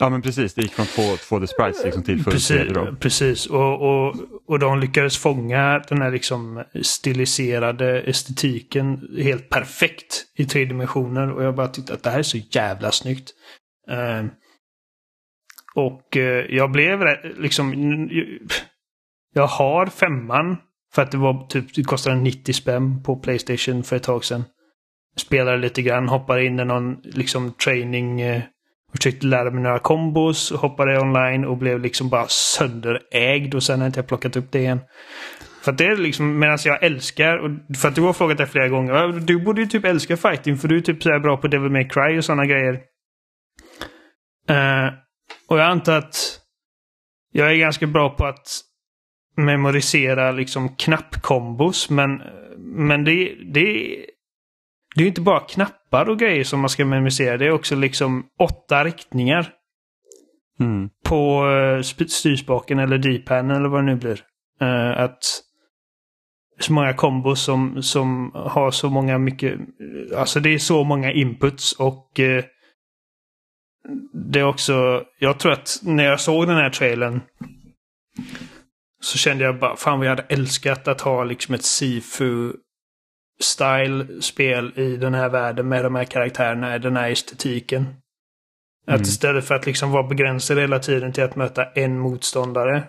Ja men precis, det gick från 2D sprites liksom till full precis, 3D då. precis. Och, och, och de lyckades fånga den här liksom stiliserade estetiken helt perfekt i tre dimensioner. Och jag bara tyckte att det här är så jävla snyggt. Uh, och uh, jag blev liksom... Jag har femman. För att det var typ, det kostade 90 spänn på Playstation för ett tag sedan. Spelade lite grann, hoppade in i någon liksom training... Uh, och försökte lära mig några kombos, hoppade online och blev liksom bara sönderägd och sen har jag inte plockat upp det igen. För att det är liksom, medan jag älskar, och för att du har frågat det flera gånger, du borde ju typ älska fighting för du är typ så bra på Devil May Cry och sådana grejer. Uh, och jag antar att jag är ganska bra på att memorisera liksom knappkombos men, men det, det, det är inte bara knappar och grejer som man ska memorisera. Det är också liksom åtta riktningar. Mm. På uh, styrspaken eller D-paden eller vad det nu blir. Uh, att så många kombos som, som har så många mycket... Alltså det är så många inputs och uh, det är också... Jag tror att när jag såg den här trailern så kände jag bara, fan vad jag hade älskat att ha liksom ett Sifu style-spel i den här världen med de här karaktärerna, den här estetiken. Mm. Att istället för att liksom vara begränsad hela tiden till att möta en motståndare.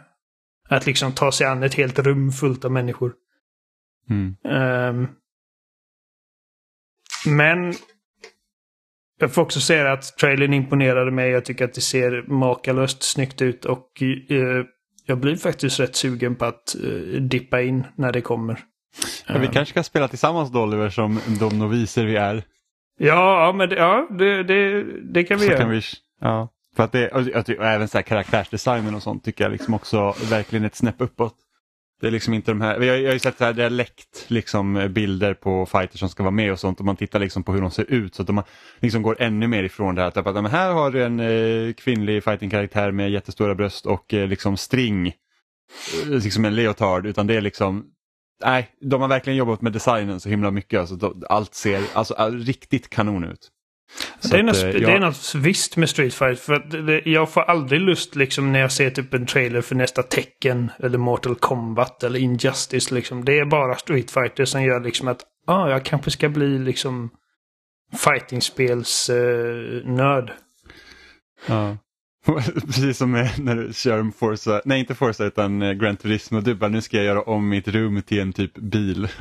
Att liksom ta sig an ett helt rum fullt av människor. Mm. Ehm, men jag får också säga att trailern imponerade mig. Jag tycker att det ser makalöst snyggt ut och eh, jag blir faktiskt rätt sugen på att eh, dippa in när det kommer. Ja, vi kanske ska spela tillsammans då Oliver som de noviser vi är. Ja, men det, ja, det, det, det kan vi Så göra. kan vi, ja. För att det, och, och, även så här karaktärsdesignen och sånt tycker jag liksom också verkligen ett snäpp uppåt. Det är liksom inte de här, jag, jag har ju sett så här, det har läckt liksom bilder på fighters som ska vara med och sånt och man tittar liksom på hur de ser ut så att de liksom går ännu mer ifrån det här. Att, att, men här har du en eh, kvinnlig fightingkaraktär med jättestora bröst och eh, liksom string. Eh, Liksom en leotard utan det är liksom Nej, de har verkligen jobbat med designen så himla mycket. Alltså, allt ser alltså, all- riktigt kanon ut. Så Det är, något, eh, det jag- är något visst med Street Fighter. För att det, jag får aldrig lust liksom när jag ser typ en trailer för nästa Tekken eller Mortal Kombat eller Injustice. Liksom. Det är bara Street Fighter som gör liksom att ah, jag kanske ska bli liksom fightingspels eh, nörd. Ja. Precis som när du kör Forza, nej inte Forza utan eh, Gran Turismo, du bara nu ska jag göra om mitt rum till en typ bil.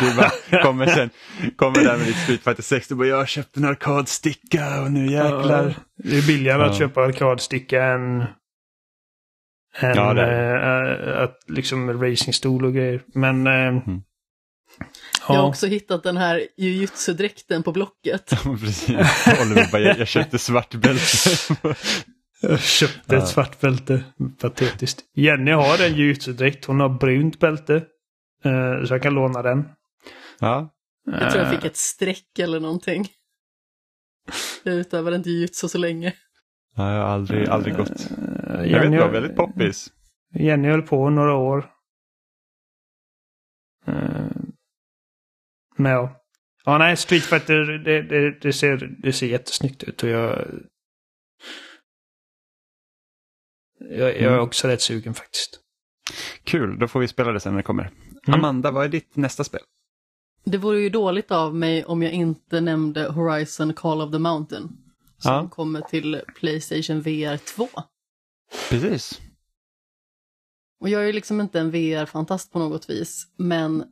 du bara kommer sen, kommer där med ditt Street Fighter 6, du bara jag har köpt en arkadsticka och nu jäklar. Det är billigare att Ja. köpa arkadsticka än, än Ja, eh, att liksom racingstol och grejer. Men eh, Jag har också hittat den här jujutsu-dräkten på Blocket. Precis. Oliver bara, jag, jag köpte svart bälte. Jag köpte ett svart bälte. Patetiskt. Jenny har en jujutsu-dräkt. Hon har brunt bälte. Eh, så jag kan låna den. ja. Jag tror jag fick ett streck eller någonting. Jag utövade inte jujutsu så länge. ja, jag har aldrig, aldrig gått. Eh, Jag vet, Jenny, det var väldigt poppis. Jenny höll på några år. Men ja. Ja, nej, Street Fighter, det, det, det, ser, det ser jättesnyggt ut och jag... Jag, jag är Mm. också rätt sugen faktiskt. Kul, då får vi spela det sen när det kommer. Mm. Amanda, vad är ditt nästa spel? Det vore ju dåligt av mig om jag inte nämnde Horizon Call of the Mountain. Som Ja. kommer till Playstation VR 2. Precis. Och jag är ju liksom inte en VR-fantast på något vis, men...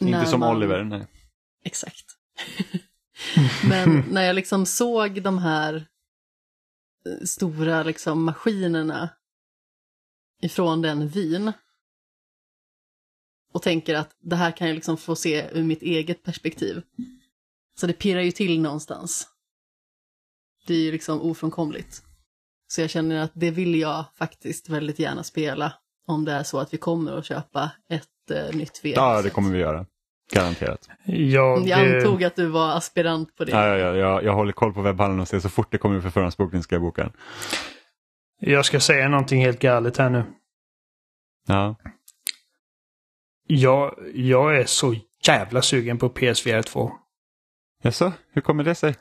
Inte som man- Oliver, nej. Exakt. Men när jag liksom såg de här eh, stora liksom maskinerna ifrån den vyn och tänker att det här kan jag liksom få se ur mitt eget perspektiv. Så det pirrar ju till någonstans. Det är ju liksom ofrånkomligt. Så jag känner att det vill jag faktiskt väldigt gärna spela om det är så att vi kommer att köpa ett eh, nytt VR. Ja, det kommer vi göra. Garanterat. Jag, Jag eh, antog att du var aspirant på det. Ja, ja, ja, jag, jag håller koll på webbhallen och ser så fort det kommer för förhandsbokning ska jag boka den. jag ska säga någonting helt galet här nu. Ja. Jag, jag är så jävla sugen på PSVR 2. Jaså, hur kommer det sig?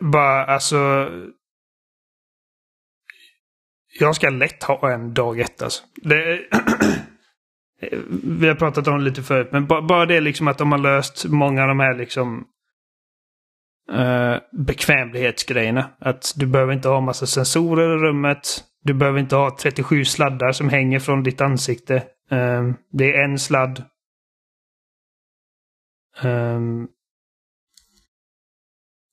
Bara alltså... Jag ska lätt ha en dag ett alltså. Det, Eh, vi har pratat om det lite förut, men bara det liksom att de har löst många av de här liksom eh, bekvämlighetsgrejerna. Att du behöver inte ha massa sensorer i rummet. Du behöver inte ha 37 sladdar som hänger från ditt ansikte. Eh, det är en sladd. Ehm,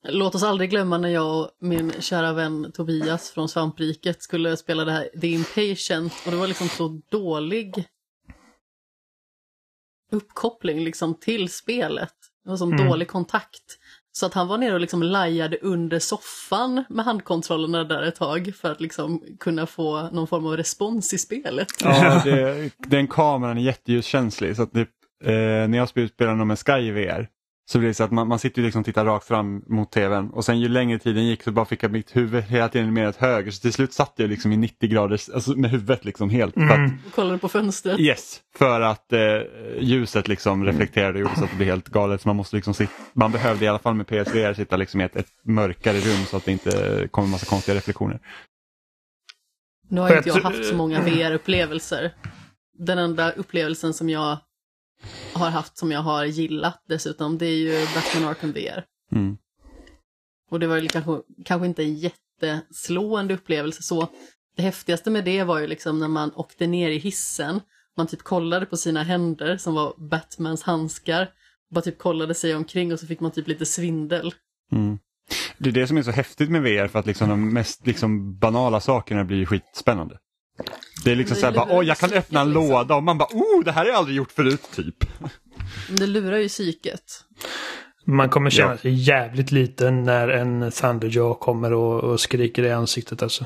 Låt oss aldrig glömma när jag och min kära vän Tobias från Svampriket skulle spela det här The Impatient och det var liksom så dålig uppkoppling liksom till spelet. Det var som Mm. dålig kontakt. Så att han var nere och liksom lajade under soffan med handkontrollerna där ett tag för att liksom kunna få någon form av respons i spelet. Ja, det, den kameran är jätteljuskänslig. Så att det, eh, när jag spel- spelar någon med Sky VR så blir det så att man, man sitter ju liksom och tittar rakt fram mot tvn och sen ju längre tiden gick så bara fick jag mitt huvud hela tiden mer åt höger. Så till slut satt jag liksom i 90 graders, alltså med huvudet liksom helt. Att, mm. Och kollade på fönstret. yes, för att eh, ljuset liksom reflekterade och gjorde så att det blev helt galet. Så man, måste liksom sitta, man behövde i alla fall med PSVR sitta liksom i ett, ett mörkare rum så att det inte kommer massa konstiga reflektioner. Nu har inte jag haft så många VR-upplevelser. Den enda upplevelsen som jag har haft som jag har gillat dessutom, det är ju Batman Arkham VR. Mm. Och det var ju kanske, kanske inte en jätteslående upplevelse så. Det häftigaste med det var ju liksom när man åkte ner i hissen man typ kollade på sina händer som var Batmans handskar. Bara typ kollade sig omkring och så fick man typ lite svindel. Mm. Det är det som är så häftigt med VR för att liksom de mest liksom banala sakerna blir skitspännande. Det är liksom Det så här bara, oj jag kan öppna en liksom. låda och man bara, oh det här har jag aldrig gjort förut typ. Det lurar ju psyket. Man kommer känna Ja. sig jävligt liten när en Thunderjaw kommer och, och skriker i ansiktet alltså.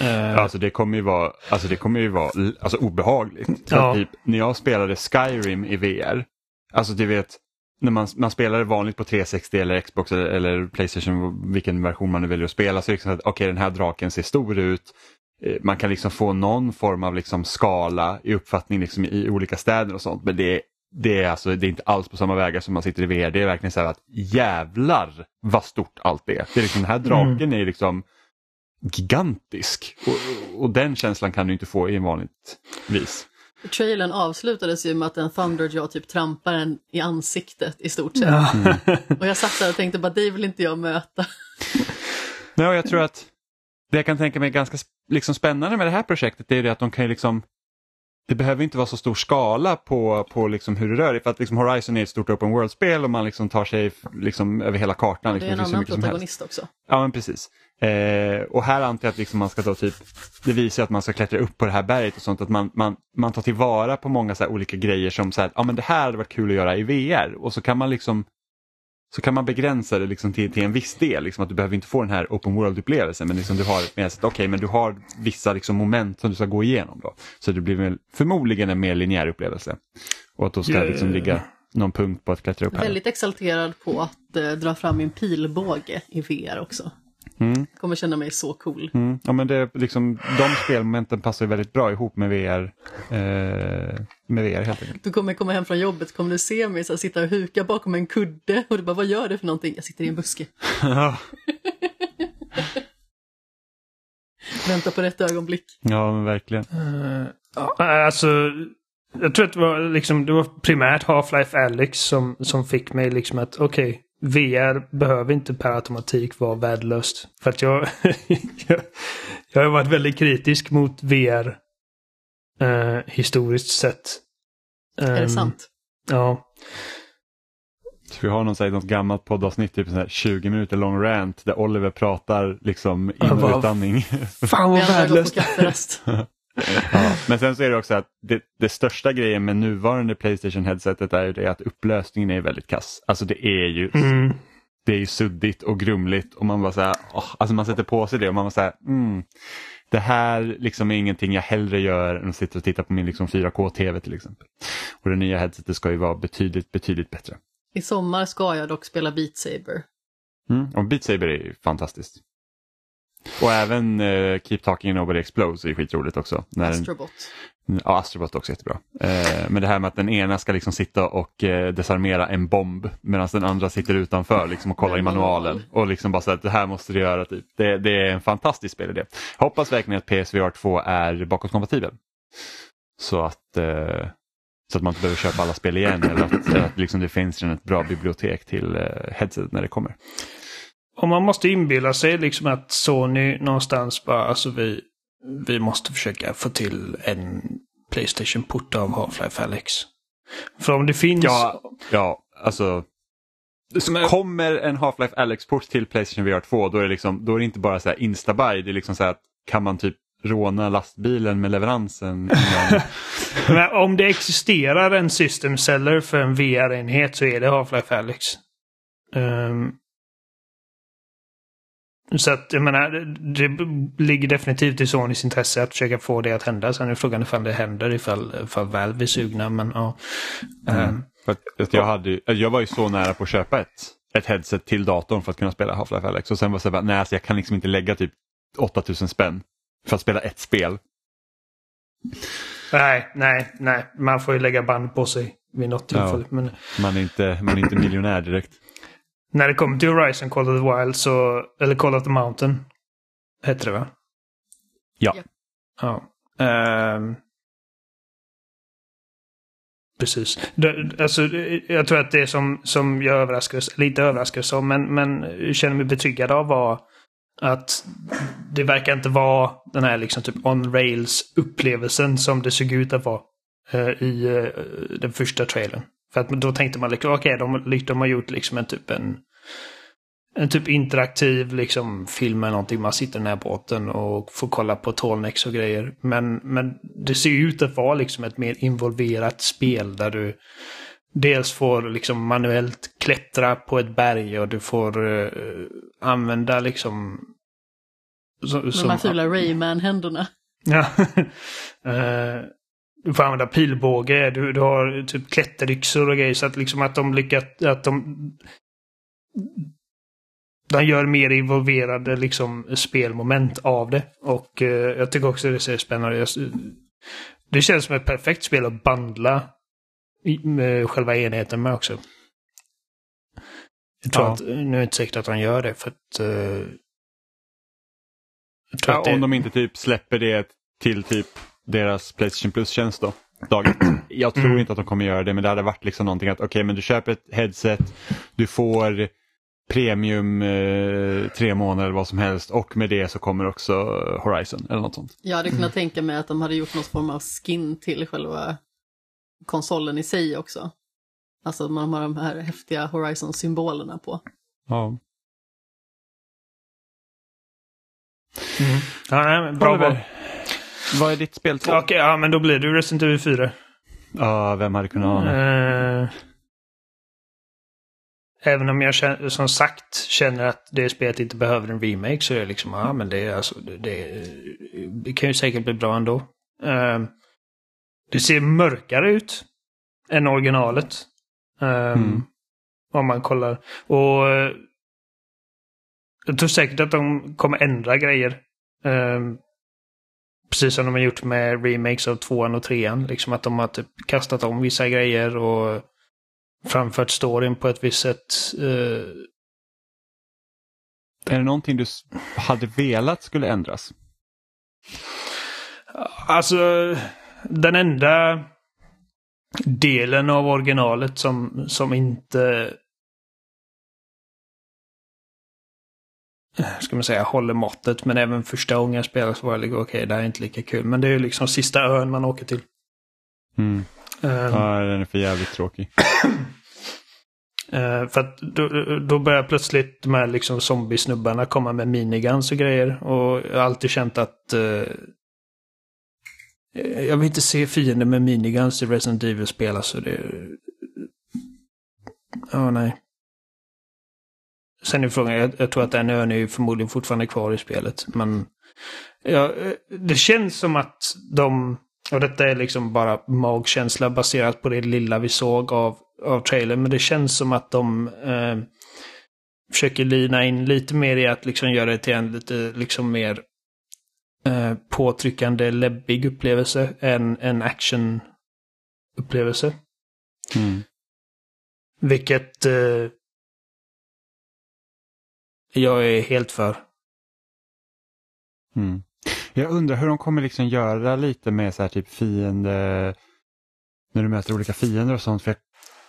Eh, Alltså det kommer ju vara, alltså det kommer ju vara alltså, obehagligt. Ja. att typ, när jag spelade Skyrim i VR, alltså du vet, när man, man spelar det vanligt på 360 eller Xbox eller, eller Playstation, vilken version man nu väljer att spela, så är det liksom att okej den här draken ser stor ut. Eh, Man kan liksom få någon form av liksom skala i uppfattning liksom i olika städer och sånt. Men det är, det, är alltså, det är inte alls på samma vägar som man sitter i VR. Det är verkligen så här att jävlar vad stort allt är. det är liksom, den här draken är liksom gigantisk. Och, och den känslan kan du inte få i en vanligt vis. Trailern avslutades ju med att en Thunderjaw typ trampar en i ansiktet i stort sett. Och jag satt där och tänkte bara, det vill inte jag möta. Nej, och jag tror att det jag kan tänka mig är ganska liksom spännande med det här projektet är det att de kan ju liksom det behöver inte vara så stor skala på, på liksom hur det rör sig. För att liksom Horizon är ett stort open world-spel och man liksom tar sig liksom över hela kartan. Det Liksom, är en annan protagonist också. Ja men precis. Eh, och här antar jag att liksom man ska då typ, det visar att man ska klättra upp på det här berget och sånt, att man, man, man tar tillvara på många så olika grejer som så här, ja men det här hade varit kul att göra i VR och så kan man liksom så kan man begränsa det liksom till, till en viss del, liksom att du behöver inte få den här open world-upplevelsen men liksom du har med att okej men du har vissa liksom moment som du ska gå igenom då. Så det blir väl förmodligen en mer linjär upplevelse. Och att då ska Ja, liksom ligga någon punkt på att klättra upp här. Väldigt exalterad på att eh, dra fram min pilbåge i VR också. Mm. Kommer känna mig så cool. Mm, ja, men det, är liksom, de spelmomenten passar väldigt bra ihop med VR, eh, med VR helt enkelt. Du kommer komma hem från jobbet, kommer du se mig så här, sitta och huka bakom en kudde och du bara, vad gör du för någonting? Jag sitter i en buske. ja, Vänta på rätt ögonblick. men verkligen. Eh, ja, alltså, jag tror att det var, liksom, det var primärt Half-Life Alyx som, som fick mig liksom att okej, VR behöver inte per automatik vara värdelöst. För att jag, jag, jag har varit väldigt kritisk mot VR eh, historiskt sett. Är det Ehm, sant? Ja. Så vi har någon, här, något gammalt poddavsnitt, typ en sån här 20 minuter lång rant där Oliver pratar liksom in och utandning. Fan vad värdelöst. ja. Men sen så är det också att det, det största grejen med nuvarande Playstation headsetet är ju det att upplösningen är väldigt kass. Alltså det är ju Mm. det är ju suddigt och grumligt och man bara så här, åh, alltså man sätter på sig det och man bara så här, mm, det här liksom är ingenting jag hellre gör än att sitta och titta på min liksom 4K-TV till exempel. Och det nya headsetet ska ju vara betydligt, betydligt bättre. I sommar ska jag dock spela Beat Saber. Mm. Och Beat Saber är ju fantastiskt. Och även eh, Keep Talking Nobody Explodes är skitroligt också. När den- Astrobot. Ja, Astrobot är också jättebra. Eh, men det här med att den ena ska liksom sitta och eh, desarmera en bomb medan den andra sitter utanför liksom, och kollar i manualen. manual. Och liksom bara så att det här måste du göra. Typ. Det, det är en fantastisk spelidé. Hoppas verkligen att PSVR 2 är bakåtkompatibel. Så att, eh, så att man inte behöver köpa alla spel igen eller att, att liksom det finns redan ett bra bibliotek till eh, headset när det kommer. Och man måste inbilla sig liksom att Sony någonstans bara, alltså vi, vi måste försöka få till en Playstation-port av Half-Life Alyx. För om det finns... Ja, ja alltså. Så kommer en Half-Life Alyx-port till Playstation VR 2 då är det, liksom, då är det inte bara så här instabuy, det är liksom så här att kan man typ råna lastbilen med leveransen. Men om det existerar en system seller för en VR-enhet så är det Half-Life Alyx. Ehm, så att jag menar, det, ligger definitivt i Sonys intresse att försöka få det att hända. Sen är frågan ifall det händer ifall, ifall Valve är sugna. Men ja. Ehm, För att, jag, hade, jag var ju så nära på att köpa ett, ett headset till datorn för att kunna spela Half-Life Alyx och sen var det så här, nej alltså jag kan liksom inte lägga typ 8000 spänn för att spela ett spel. nej, nej, nej. Man får ju lägga band på sig vid något tillfälle. Men Man är inte, man är inte miljonär direkt. När det kommer till Horizon Call of the Wild så... Eller Call of the Mountain. Hette det va? Ja. Ja. Ehm. precis. Det, alltså, jag tror att det som, som jag överraskades, lite överraskades av, men, men känner mig betryggad av var att det verkar inte vara den här liksom typ on rails upplevelsen som det såg ut att vara eh, i eh, den första trailern. För att då tänkte man liksom, okej, okay, de, de har gjort liksom en typ en en typ interaktiv liksom film eller någonting. Man sitter i den här båten och får kolla på Tallnecks och grejer. Men, men det ser ut att vara liksom ett mer involverat spel där du dels får liksom manuellt klättra på ett berg och du får uh, använda liksom... Så, De här fula Rayman-händerna. Ja. uh, du får använda pilbåge, du, du har typ klätteryxor och grejer så att liksom att de lyckas... Att de de gör mer involverade liksom, spelmoment av det. Och eh, jag tycker också det ser spännande ut. Det känns som ett perfekt spel att bandla med själva enheten med också. Jag tror ja. att, nu är det inte säkert att de gör det för att... Uh, ja, att det... Om de inte typ släpper det till typ deras Playstation Plus-tjänst då. Dagen. Jag tror mm. inte att de kommer göra det men det hade varit liksom någonting att okej okay, men du köper ett headset, du får premium eh, tre månader eller vad som helst och med det så kommer också Horizon eller något sånt. Jag hade kunnat mm. tänka mig att de hade gjort någon form av skin till själva konsolen i sig också. Alltså man har de här häftiga Horizon-symbolerna på. Ja. Mm. Ja, nej, bra val. Vad är ditt spel Okej, okay, ja men då blir det Resident Evil 4. Ja, vem hade kunnat ana? Uh... Även om jag känner, som sagt känner att det spelet inte behöver en remake så är det liksom, ja men det, alltså, det, det kan ju säkert bli bra ändå. Uh, det ser mörkare ut än originalet. Um, mm. Om man kollar. Och uh, jag tror säkert att de kommer ändra grejer. Um, precis som de har gjort med remakes av tvåan och trean. Liksom att de har typ kastat om vissa grejer och framfört storyn på ett visst sätt. Uh... Är det någonting du hade velat skulle ändras? Alltså, den enda delen av originalet som, som inte ska man säga, håller måttet. Men även första gången jag spelade så var det okej, okay, det här är inte lika kul. Men det är ju liksom sista ön man åker till. Mm. Um, ja, den är för jävligt tråkig. uh, för att då, då börjar plötsligt de här liksom zombiesnubbarna komma med miniguns och grejer. Och jag har alltid känt att uh, jag vill inte se fiender med miniguns i Resident Evil-spel. Alltså det... Ja, oh, nej. Sen är frågan, jag, jag tror att den ön är förmodligen fortfarande kvar i spelet. Men ja, det känns som att de och detta är liksom bara magkänsla baserat på det lilla vi såg av, av trailern. Men det känns som att de eh, försöker lina in lite mer i att liksom göra det till en lite liksom mer eh, påtryckande, läbbig upplevelse än en action-upplevelse. Mm. Vilket eh, jag är helt för. Mm. Jag undrar hur de kommer liksom göra lite med så här typ fiende, när du möter olika fiender och sånt. För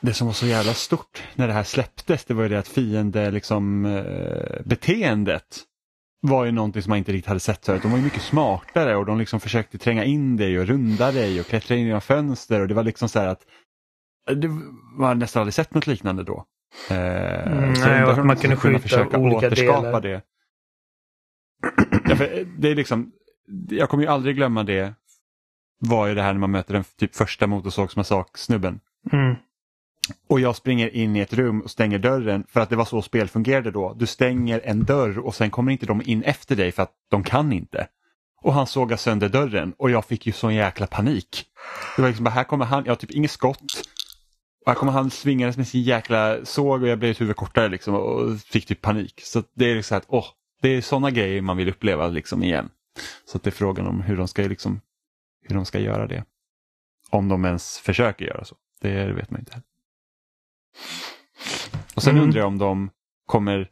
det som var så jävla stort när det här släpptes det var ju det att fiende liksom eh, beteendet var ju någonting som man inte riktigt hade sett förut. De var ju mycket smartare och de liksom försökte tränga in dig och runda dig och klättra in genom fönster och det var liksom så här att det var nästan aldrig sett något liknande då. Eh, mm, nej, och man kunde skjuta olika delar. Det. Ja, det är liksom, jag kommer ju aldrig glömma det var ju det här när man möter den typ första motorsågsmassak-snubben. Mm. Och jag springer in i ett rum och stänger dörren för att det var så spel fungerade då. Du stänger en dörr och sen kommer inte de in efter dig för att de kan inte. Och han sågar sönder dörren och jag fick ju sån jäkla panik. Det var liksom bara, här kommer han, jag har typ inget skott. Här kommer han svingandes med sin jäkla såg och jag blev ett huvud kortare liksom och fick typ panik. Så det är liksom att, åh, det är sådana grejer man vill uppleva liksom igen. Så det är frågan om hur de ska liksom, hur de ska göra det. Om de ens försöker göra så. Det vet man inte. Och sen mm. undrar jag om de kommer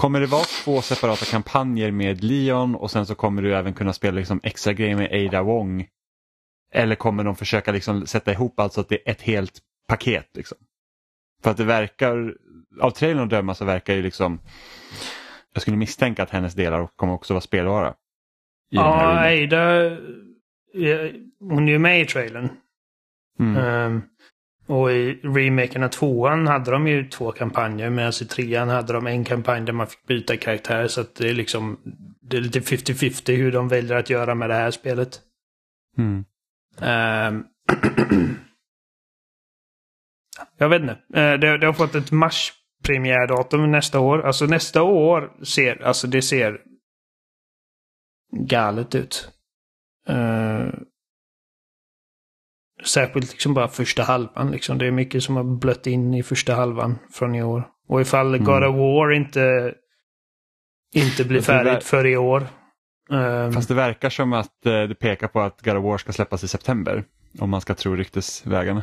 Kommer det vara två separata kampanjer med Leon och sen så kommer du även kunna spela liksom extra grejer med Ada Wong? Eller kommer de försöka liksom sätta ihop alltså att det är ett helt paket? Liksom? För att det verkar, av trailern att döma så verkar ju liksom jag skulle misstänka att hennes delar kommer också vara spelvara. Ja, Ada, hon är ju med i trailern. Mm. Ehm, och i remaken av tvåan hade de ju två kampanjer medan i trean hade de en kampanj där man fick byta karaktär. Så att det är liksom det är lite 50-50 hur de väljer att göra med det här spelet. Mm. Ehm, jag vet inte. Eh, det, det har fått ett mars-premiärdatum nästa år. Alltså nästa år ser, alltså det ser galet ut. Eh, särskilt liksom bara första halvan. Liksom. Det är mycket som har blött in i första halvan från i år. Och ifall Mm. God of War inte, inte blir färdigt för i år. ehm, Fast det verkar som att eh, det pekar på att God of War ska släppas i september. Om man ska tro ryktesvägarna.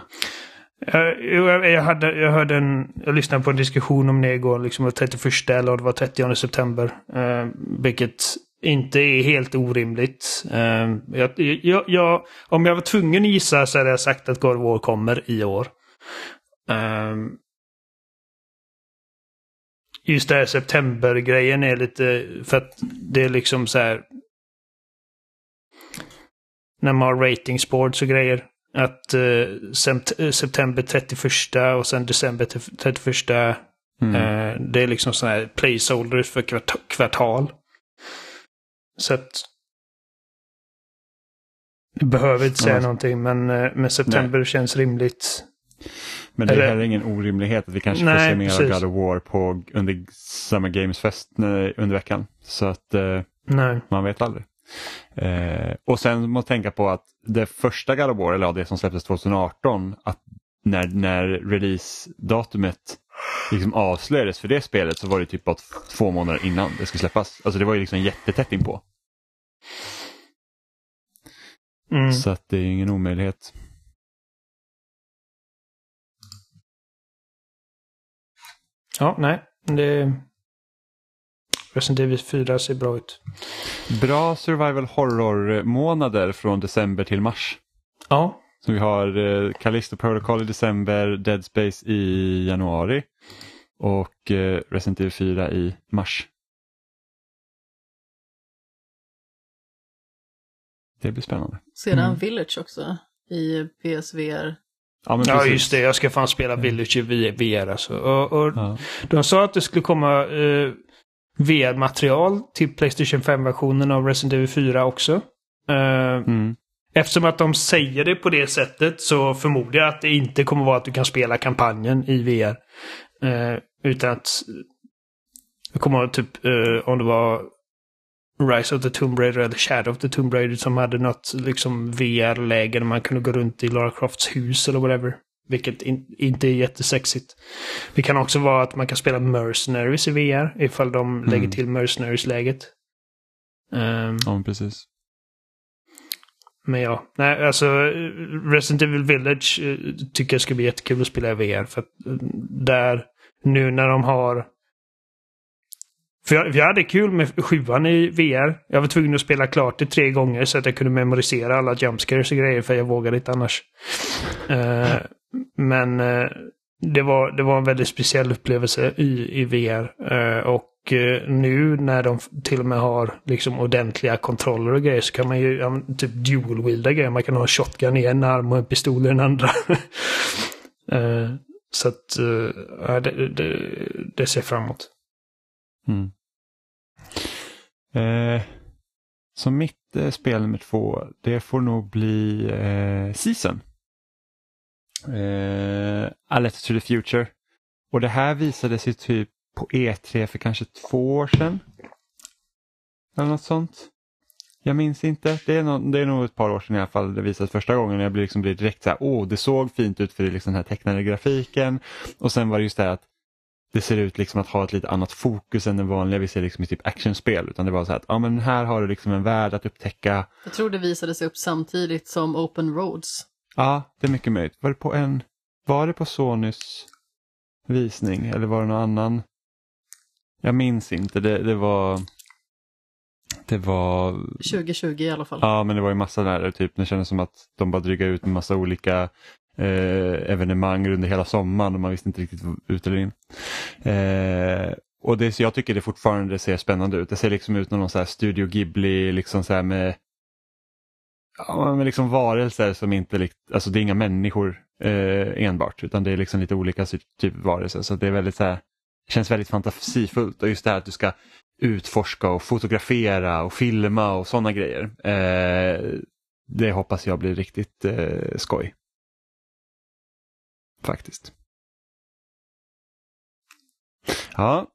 Jag, jag, hade, jag hörde en, jag lyssnade på en diskussion om det igår, liksom den 31 eller det var 30 september. Eh, vilket inte är helt orimligt. Eh, jag, jag, jag, om jag var tvungen att gissa så hade jag sagt att God of War kommer i år. Eh, just det här septembergrejen är lite, för att det är liksom så här. När man har ratingsboards och grejer. Att eh, eh, september 31 och sen december 31. Mm. Eh, det är liksom sådana här placeholders för kvart- kvartal. Så att... Jag behöver inte säga Ja. någonting men, eh, men september känns rimligt. Men det är eller- heller ingen orimlighet att vi kanske får Nej, se mer precis. av God of War på, under Summer Games Fest eh, under veckan. Så att eh, Nej. man vet aldrig. Eh, och sen måste tänka på att det första God of War, eller ja, det som släpptes 2018, att när, när release-datumet liksom avslöjades för det spelet så var det typ bara två månader innan det skulle släppas. Alltså det var ju liksom jättetätt inpå. Mm. Så att det är ingen omöjlighet. Ja, nej. Det... Resident Evil 4 ser bra ut. Bra survival horror-månader från december till mars. Ja. Så vi har eh, Callisto Protocol i december, Dead Space i januari och eh, Resident Evil 4 i mars. Det blir spännande. Sedan Mm. Village också i PSVR. Ja, men ja, just det. Jag ska fan spela Village i VR alltså. Och, och Ja. De sa att det skulle komma eh, VR-material till Playstation 5-versionen av Resident Evil 4 också. Eh, Mm. Eftersom att de säger det på det sättet så förmodar jag att det inte kommer vara att du kan spela kampanjen i VR. Eh, utan att... Jag kommer ihåg typ eh, om det var Rise of the Tomb Raider eller Shadow of the Tomb Raider som hade något liksom VR-läge där man kunde gå runt i Lara Crofts hus eller whatever. Vilket in, inte är jättesexigt. Det kan också vara att man kan spela Mercenaries i VR ifall de lägger till Mercenaries-läget. Ehm, ja, precis. men ja, nej alltså Resident Evil Village eh, tycker jag ska bli jättekul att spela i VR. För att eh, där, nu när de har... För jag, jag hade kul med sjuan i VR. Jag var tvungen att spela klart det tre gånger så att jag kunde memorisera alla jumpscares och grejer för jag vågade inte annars. Uh, men uh, det, var, det var en väldigt speciell upplevelse i, i VR. Uh, eh, och nu när de till och med har liksom ordentliga kontroller och grejer så kan man ju ja, typ dual-wielda grejer. Man kan ha en shotgun i en arm och en pistol i den andra. Så att det, det, det ser framåt. Mm. Eh, så mitt eh, spel nummer två, det får nog bli eh, Season. Eh, A Letter to the Future. Och det här visades ju typ på E3 för kanske två år sedan. Eller något sånt. Jag minns inte. Det är, nog, det är nog ett par år sedan i alla fall det visades första gången. Jag blev liksom direkt så här, åh det såg fint ut för det är liksom den här tecknade grafiken. Och sen var det just det här att det ser ut liksom att ha ett lite annat fokus än den vanliga vi ser liksom i typ actionspel. Utan det var så här att ja, men här har du liksom en värld att upptäcka. Jag tror det visade sig upp samtidigt som Open Roads. Ja, det är mycket möjligt. Var det på en, var det på Sonys visning eller var det någon annan? Jag minns inte. Det, det var det var 2020 i alla fall. Ja, men det var ju massa där, typ det kändes som att de bara drygade ut en massa olika eh, evenemang under hela sommaren och man visste inte riktigt ut eller in. Eh, och det, så jag tycker det fortfarande ser spännande ut. Det ser liksom ut som någon så här Studio Ghibli, liksom så här med ja, men liksom varelser som inte, alltså det är inga människor eh, enbart utan det är liksom lite olika typer typ av varelser så det är väldigt så här, känns väldigt fantasifullt och just det här att du ska utforska och fotografera och filma och sådana grejer. Eh, det hoppas jag blir riktigt eh, skoj. Faktiskt. Ja,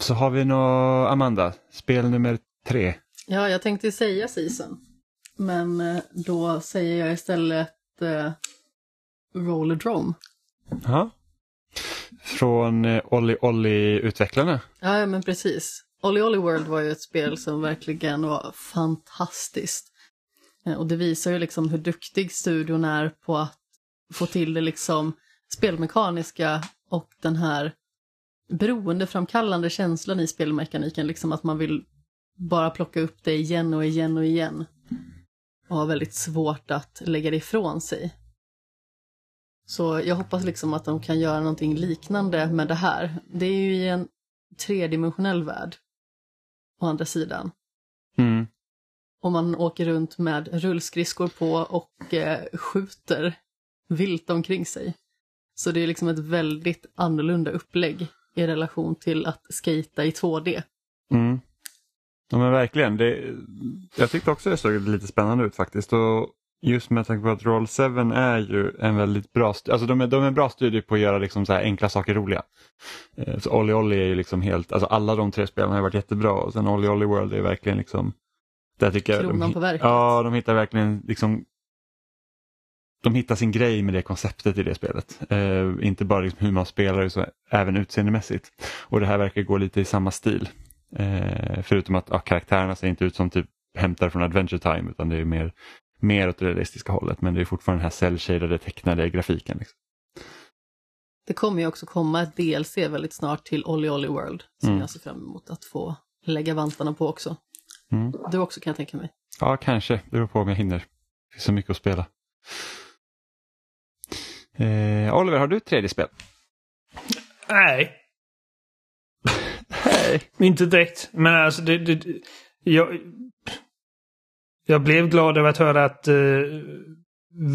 så har vi nå Amanda, spel nummer tre. Ja, jag tänkte säga Season. Men eh, då säger jag istället eh, Rollerdrome. Ja. Från eh, Olli Olli-utvecklarna. Ja, men precis. Olly Olly World var ju ett spel som verkligen var fantastiskt. Eh, Och det visar ju liksom hur duktig studion är på att få till det liksom spelmekaniska och den här beroendeframkallande känslan i spelmekaniken, liksom att man vill bara plocka upp det igen och igen och igen. Och har väldigt svårt att lägga det ifrån sig. Så jag hoppas liksom att de kan göra någonting liknande med det här. Det är ju i en tredimensionell värld. Å andra sidan. Mm. Och man åker runt med rullskridskor på och eh, skjuter vilt omkring sig. Så det är liksom ett väldigt annorlunda upplägg i relation till att skata i 2D. Mm. Ja men verkligen. Det, jag tyckte också det såg lite spännande ut faktiskt. Och just med tanke på att Roll 7 är ju en väldigt bra, alltså de är, de är en bra studie på att göra liksom så här enkla saker roliga. Eh, Så Olly Olly är ju liksom helt, alltså alla de tre spelen har varit jättebra och sen Olly Olly World är verkligen liksom där tycker jag Kronan de, på verket. Ja, de hittar verkligen liksom de hittar sin grej med det konceptet i det spelet. Eh, inte bara liksom hur man spelar utan även utseendemässigt. Och det här verkar gå lite i samma stil. Eh, förutom att ja, karaktärerna ser inte ut som typ hämtar från Adventure Time utan det är mer, mer åt det realistiska hållet. Men det är fortfarande den här cell-shadade tecknade grafiken. Liksom. Det kommer ju också komma ett DLC väldigt snart till Olly Olly World som Mm. jag ser fram emot att få lägga vantarna på också. Mm. Du också kan jag tänka mig. Ja, kanske. Det beror på om jag hinner. Det finns så mycket att spela. Eh, Oliver, har du ett tredje spel? Nej, Nej. inte direkt. Men alltså, det, det, jag, jag blev glad över att höra att eh,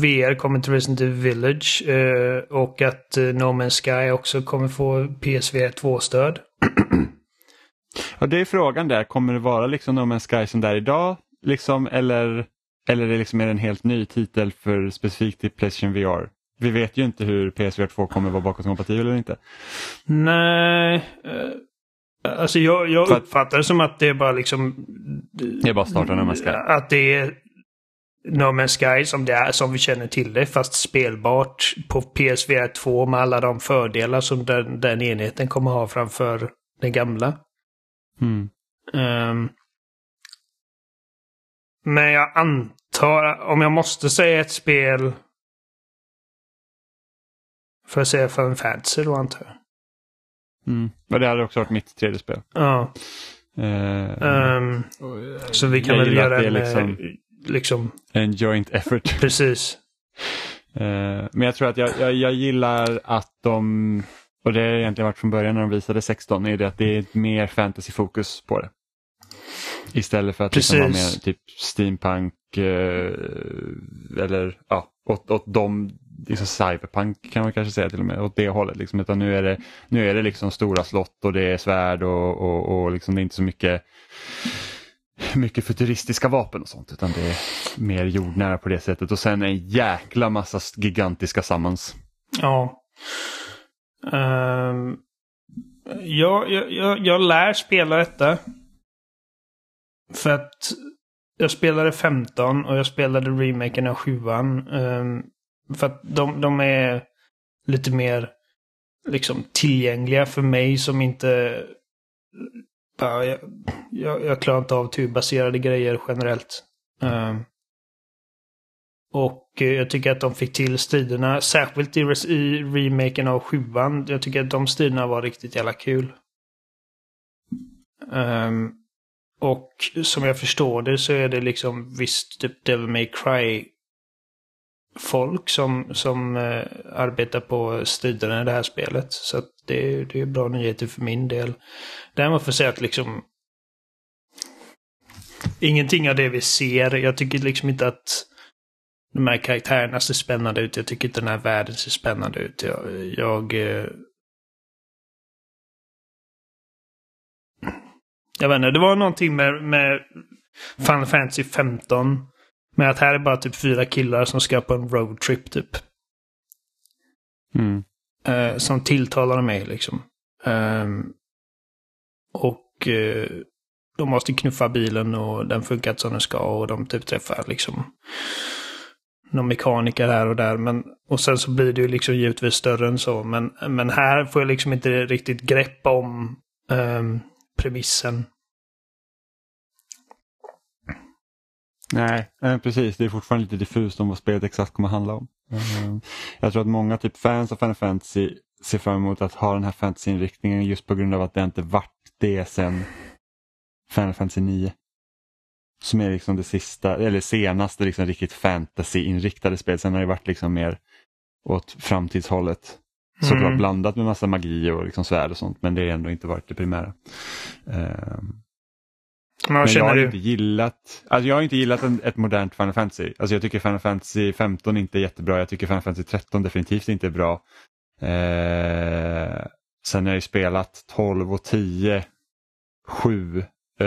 VR kommer till Resident Evil Village eh, och att uh, No Man's Sky också kommer få PSVR 2-stöd. Ja, det är frågan där. Kommer det vara liksom No Man's Sky som det är idag? Liksom, eller, eller är det liksom är en helt ny titel för specifikt till Playstation VR? Vi vet ju inte hur PSVR 2 kommer vara bakåtkompatibel eller inte. Nej. eh, Alltså jag, jag att- uppfattar det som att det är bara liksom... Det är bara starta No Man's Sky. Att det är No Man's Sky som det är, som vi känner till det, fast spelbart på PSVR 2 med alla de fördelar som den, den enheten kommer ha framför den gamla. Mm. Ehm, men jag antar, om jag måste säga ett spel... Får jag säga Final Fantasy då antar jag? Mm. Och det hade också varit mitt tredje spel. Ja. Eh, ehm, så vi kan väl göra att en... liksom- Liksom... liksom En joint effort. precis. Eh, men jag tror att jag, jag, jag gillar att de, och det har egentligen varit från början när de visade 16, är det att det är mer fantasyfokus på det. Istället för att liksom ha Precis. mer typ steampunk eh, eller ja, åt, åt de, liksom cyberpunk kan man kanske säga till och med, åt det hållet. Liksom. Utan nu är det, nu är det liksom stora slott och det är svärd och, och, och liksom det är inte så mycket mycket futuristiska vapen och sånt utan det är mer jordnära på det sättet och sen en jäkla massa gigantiska summons. Ja. Um, jag, jag, jag, jag lär spela detta. För att jag spelade 15 och jag spelade remaken av 7 ehm, För att de, de är lite mer liksom tillgängliga för mig som inte... Bara, jag, jag, jag klarar inte av turbaserade grejer generellt. Um, och jag tycker att de fick till striderna, särskilt i, res- i remaken av 7 Jag tycker att de striderna var riktigt jävla kul. Um, och som jag förstår det så är det liksom visst typ Devil May Cry folk som, som eh, arbetar på striderna i det här spelet. Så att det, det är bra nyheter för min del. Däremot får jag säga att liksom ingenting av det vi ser. Jag tycker liksom inte att de här karaktärerna ser spännande ut. Jag tycker inte den här världen ser spännande ut. Jag... Jag, eh, jag vet inte, det var någonting med, med Final Fantasy 15. Med att här är bara typ fyra killar som ska på en roadtrip typ. Mm. Eh, som tilltalade mig liksom. Um, och eh, de måste knuffa bilen och den funkar som den ska och de typ träffar liksom någon mekaniker här och där. Men, och sen så blir det ju liksom givetvis större än så. Men, men här får jag liksom inte riktigt grepp om um, premissen. Nej, precis. Det är fortfarande lite diffust om vad spelet exakt kommer handla om. Ehm, jag tror att många typ fans av Final Fantasy ser fram emot att ha den här fantasyinriktningen just på grund av att det inte varit det sen Final Fantasy 9. Som är liksom det sista, eller senaste liksom riktigt fantasy-inriktade spelet. Sen har det varit liksom mer åt framtidshållet. Såklart mm. blandat med massa magi och liksom svärd och sånt men det har ändå inte varit det primära. Um, men jag har du? inte gillat, alltså jag har inte gillat en, ett modernt Final Fantasy. Alltså jag tycker Final Fantasy 15 inte är jättebra, jag tycker Final Fantasy 13 definitivt inte är bra. Eh, sen har jag ju spelat 12 och 10, 7 eh,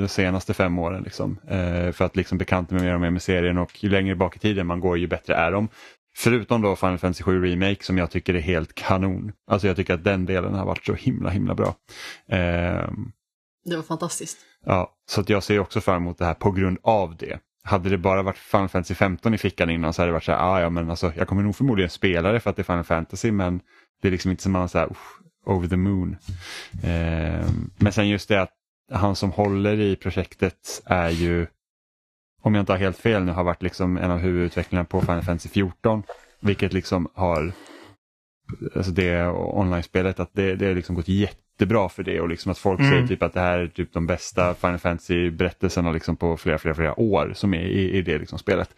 de senaste fem åren. Liksom, eh, för att liksom bekanta mig mer och mer med serien och ju längre bak i tiden man går ju bättre är de. Förutom då Final Fantasy 7 Remake som jag tycker är helt kanon. Alltså jag tycker att den delen har varit så himla himla bra. Eh, det var fantastiskt. Ja, så att jag ser också fram emot det här på grund av det. Hade det bara varit Final Fantasy 15 i fickan innan så hade det varit så här, ah, ja men alltså jag kommer nog förmodligen spela det för att det är Final Fantasy men det är liksom inte som man så här, over the moon. Eh, men sen just det att han som håller i projektet är ju, om jag inte har helt fel nu, har varit liksom en av huvudutvecklarna på Final Fantasy 14. Vilket liksom har, alltså det online-spelet, att det, det har liksom gått jätte jättebra för det och liksom att folk mm. säger typ att det här är typ de bästa Final Fantasy-berättelserna liksom på flera, flera, flera år som är i, i det liksom spelet.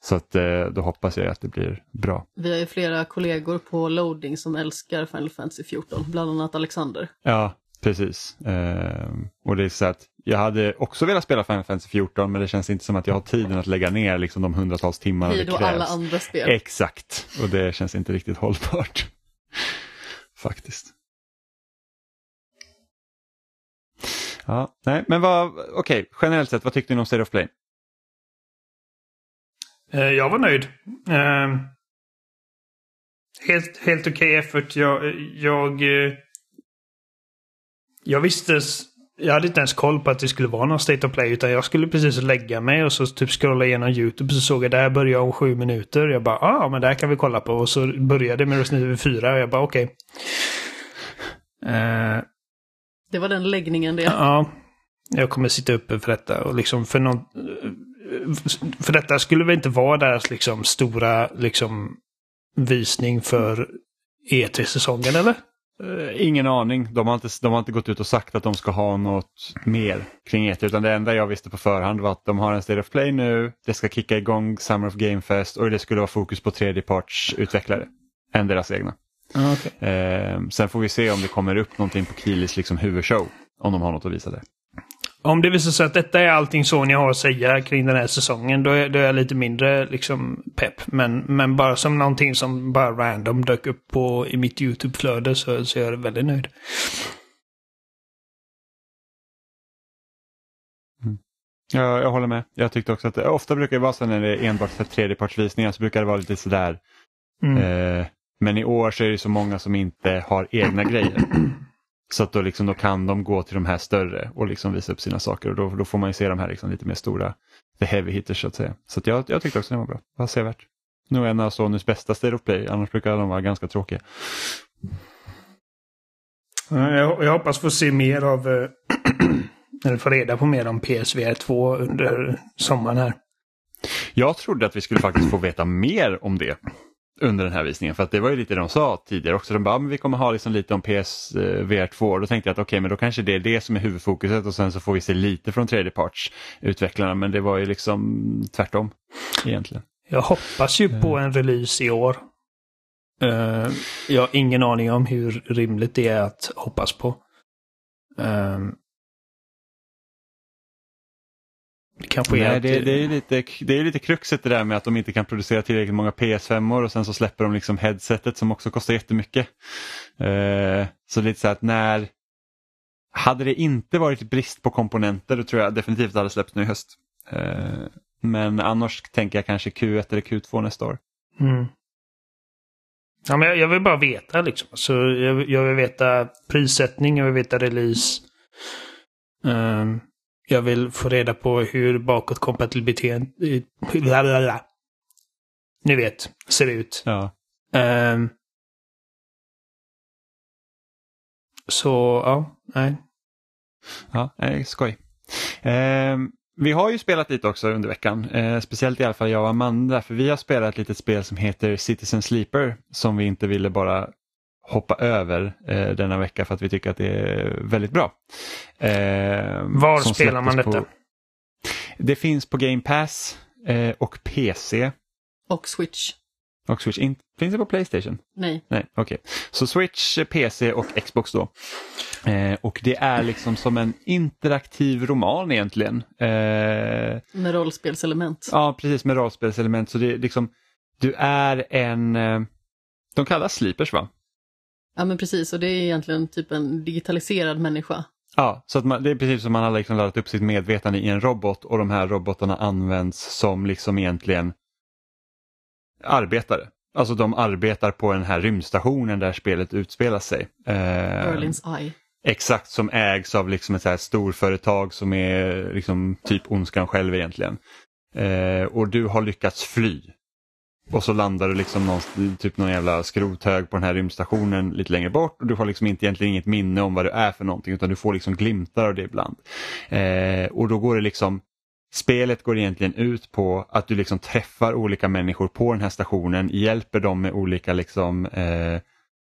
Så att eh, då hoppas jag att det blir bra. Vi har ju flera kollegor på loading som älskar Final Fantasy 14, bland annat Alexander. Ja, precis. Ehm, och det är så att jag hade också velat spela Final Fantasy 14 men det känns inte som att jag har tiden att lägga ner liksom de hundratals timmarna det krävs. alla andra spel. Exakt, och det känns inte riktigt hållbart. Faktiskt. Ja, nej, men vad, okej, okay, generellt sett, vad tyckte ni om State of Play? Uh, jag var nöjd. Uh, helt helt okej okay effort. Jag, jag, uh, jag visste, jag hade inte ens koll på att det skulle vara någon State of Play utan jag skulle precis lägga mig och så typ scrolla igenom YouTube så såg jag där börjar om sju minuter. Jag bara, ja ah, men där kan vi kolla på och så började med Resident Evil 4 och jag bara okej. Okay. Det var den läggningen det. Ja. Jag kommer sitta uppe för detta och liksom för någon... För detta skulle väl inte vara deras liksom stora liksom visning för E3-säsongen eller? Uh, ingen aning. De har, inte, de har inte gått ut och sagt att de ska ha något mer kring E3 utan det enda jag visste på förhand var att de har en State of Play nu, det ska kicka igång Summer of Game Fest och det skulle vara fokus på tredjepartsutvecklare än deras egna. Ah, okay. eh, sen får vi se om det kommer upp någonting på Kilis liksom huvudshow. Om de har något att visa där. Om det visar sig att detta är allting Sony har att säga kring den här säsongen, då är, då är jag lite mindre liksom pepp. Men, men bara som någonting som bara random dök upp på, i mitt YouTube-flöde så, så är jag väldigt nöjd. Mm. Ja, jag håller med. Jag tyckte också att det ofta brukar det vara så när det är enbart tredjepartsvisningar så brukar det vara lite sådär. Mm. Eh, men i år så är det så många som inte har egna grejer. Så att då, liksom, då kan de gå till de här större och liksom visa upp sina saker och då, då får man ju se de här liksom lite mer stora, the heavy hitters så att säga. Så att jag, jag tyckte också det var bra, var sevärt. Nog en av Sonys bästa State of Play, annars brukar de vara ganska tråkiga. Jag, jag hoppas få se mer av, eh, eller få reda på mer om PSVR 2 under sommaren här. Jag trodde att vi skulle faktiskt få veta mer om det under den här visningen. För att det var ju lite det de sa tidigare också. De bara, men vi kommer ha liksom lite om PSVR eh, 2. Då tänkte jag att okej, okay, men då kanske det är det som är huvudfokuset och sen så får vi se lite från tredjepartsutvecklarna. Men det var ju liksom tvärtom egentligen. Jag hoppas ju på en release i år. Eh, jag har ingen aning om hur rimligt det är att hoppas på. Eh, Uh, Kanske Nej, att- det, det, är lite, det är lite kruxet det där med att de inte kan producera tillräckligt många PS5 och sen så släpper de liksom headsetet som också kostar jättemycket. Eh, så lite så att när... Hade det inte varit brist på komponenter då tror jag definitivt det hade släppts nu i höst. Eh, men annars tänker jag kanske Q1 eller Q2 nästa år. Mm. Ja, men jag, jag vill bara veta liksom. Så jag, jag vill veta prissättning, jag vill veta release. Ehm, jag vill få reda på hur bakåtkompatibiliteten... Blablabla. Ni vet, ser ut. Ja. Ehm, så, ja, nej. Ja, eh, skoj. Eh, vi har ju spelat lite också under veckan, eh, speciellt i alla fall jag och Amanda, för vi har spelat ett litet spel som heter Citizen Sleeper som vi inte ville bara hoppa över eh, denna vecka för att vi tycker att det är väldigt bra. Eh, Var spelar man detta? På, det finns på Game Pass eh, och PC Och Switch. och Switch. In, finns det på Playstation? Nej. Nej, okej. Så Switch, PC och Xbox då. Eh, och det är liksom som en interaktiv roman egentligen. Eh, Med rollspelselement. ja, precis med rollspelselement. Så det är liksom, du är en, eh, de kallas sleepers va? Ja men precis, och det är egentligen typ en digitaliserad människa. Ja, så att man, det är precis som man har liksom laddat upp sitt medvetande i en robot och de här robotarna används som liksom egentligen arbetare. Alltså de arbetar på den här rymdstationen där spelet utspelar sig. Eh, Berlins Eye. Exakt som ägs av liksom ett så här storföretag som är liksom typ ondskan själv egentligen. Eh, och du har lyckats fly. Och så landar du liksom någon, typ någon jävla skrothög på den här rymdstationen lite längre bort och du har liksom inte egentligen inget minne om vad du är för någonting utan du får liksom glimtar av det ibland. Eh, och då går det liksom Spelet går egentligen ut på att du liksom träffar olika människor på den här stationen, hjälper dem med olika liksom, eh,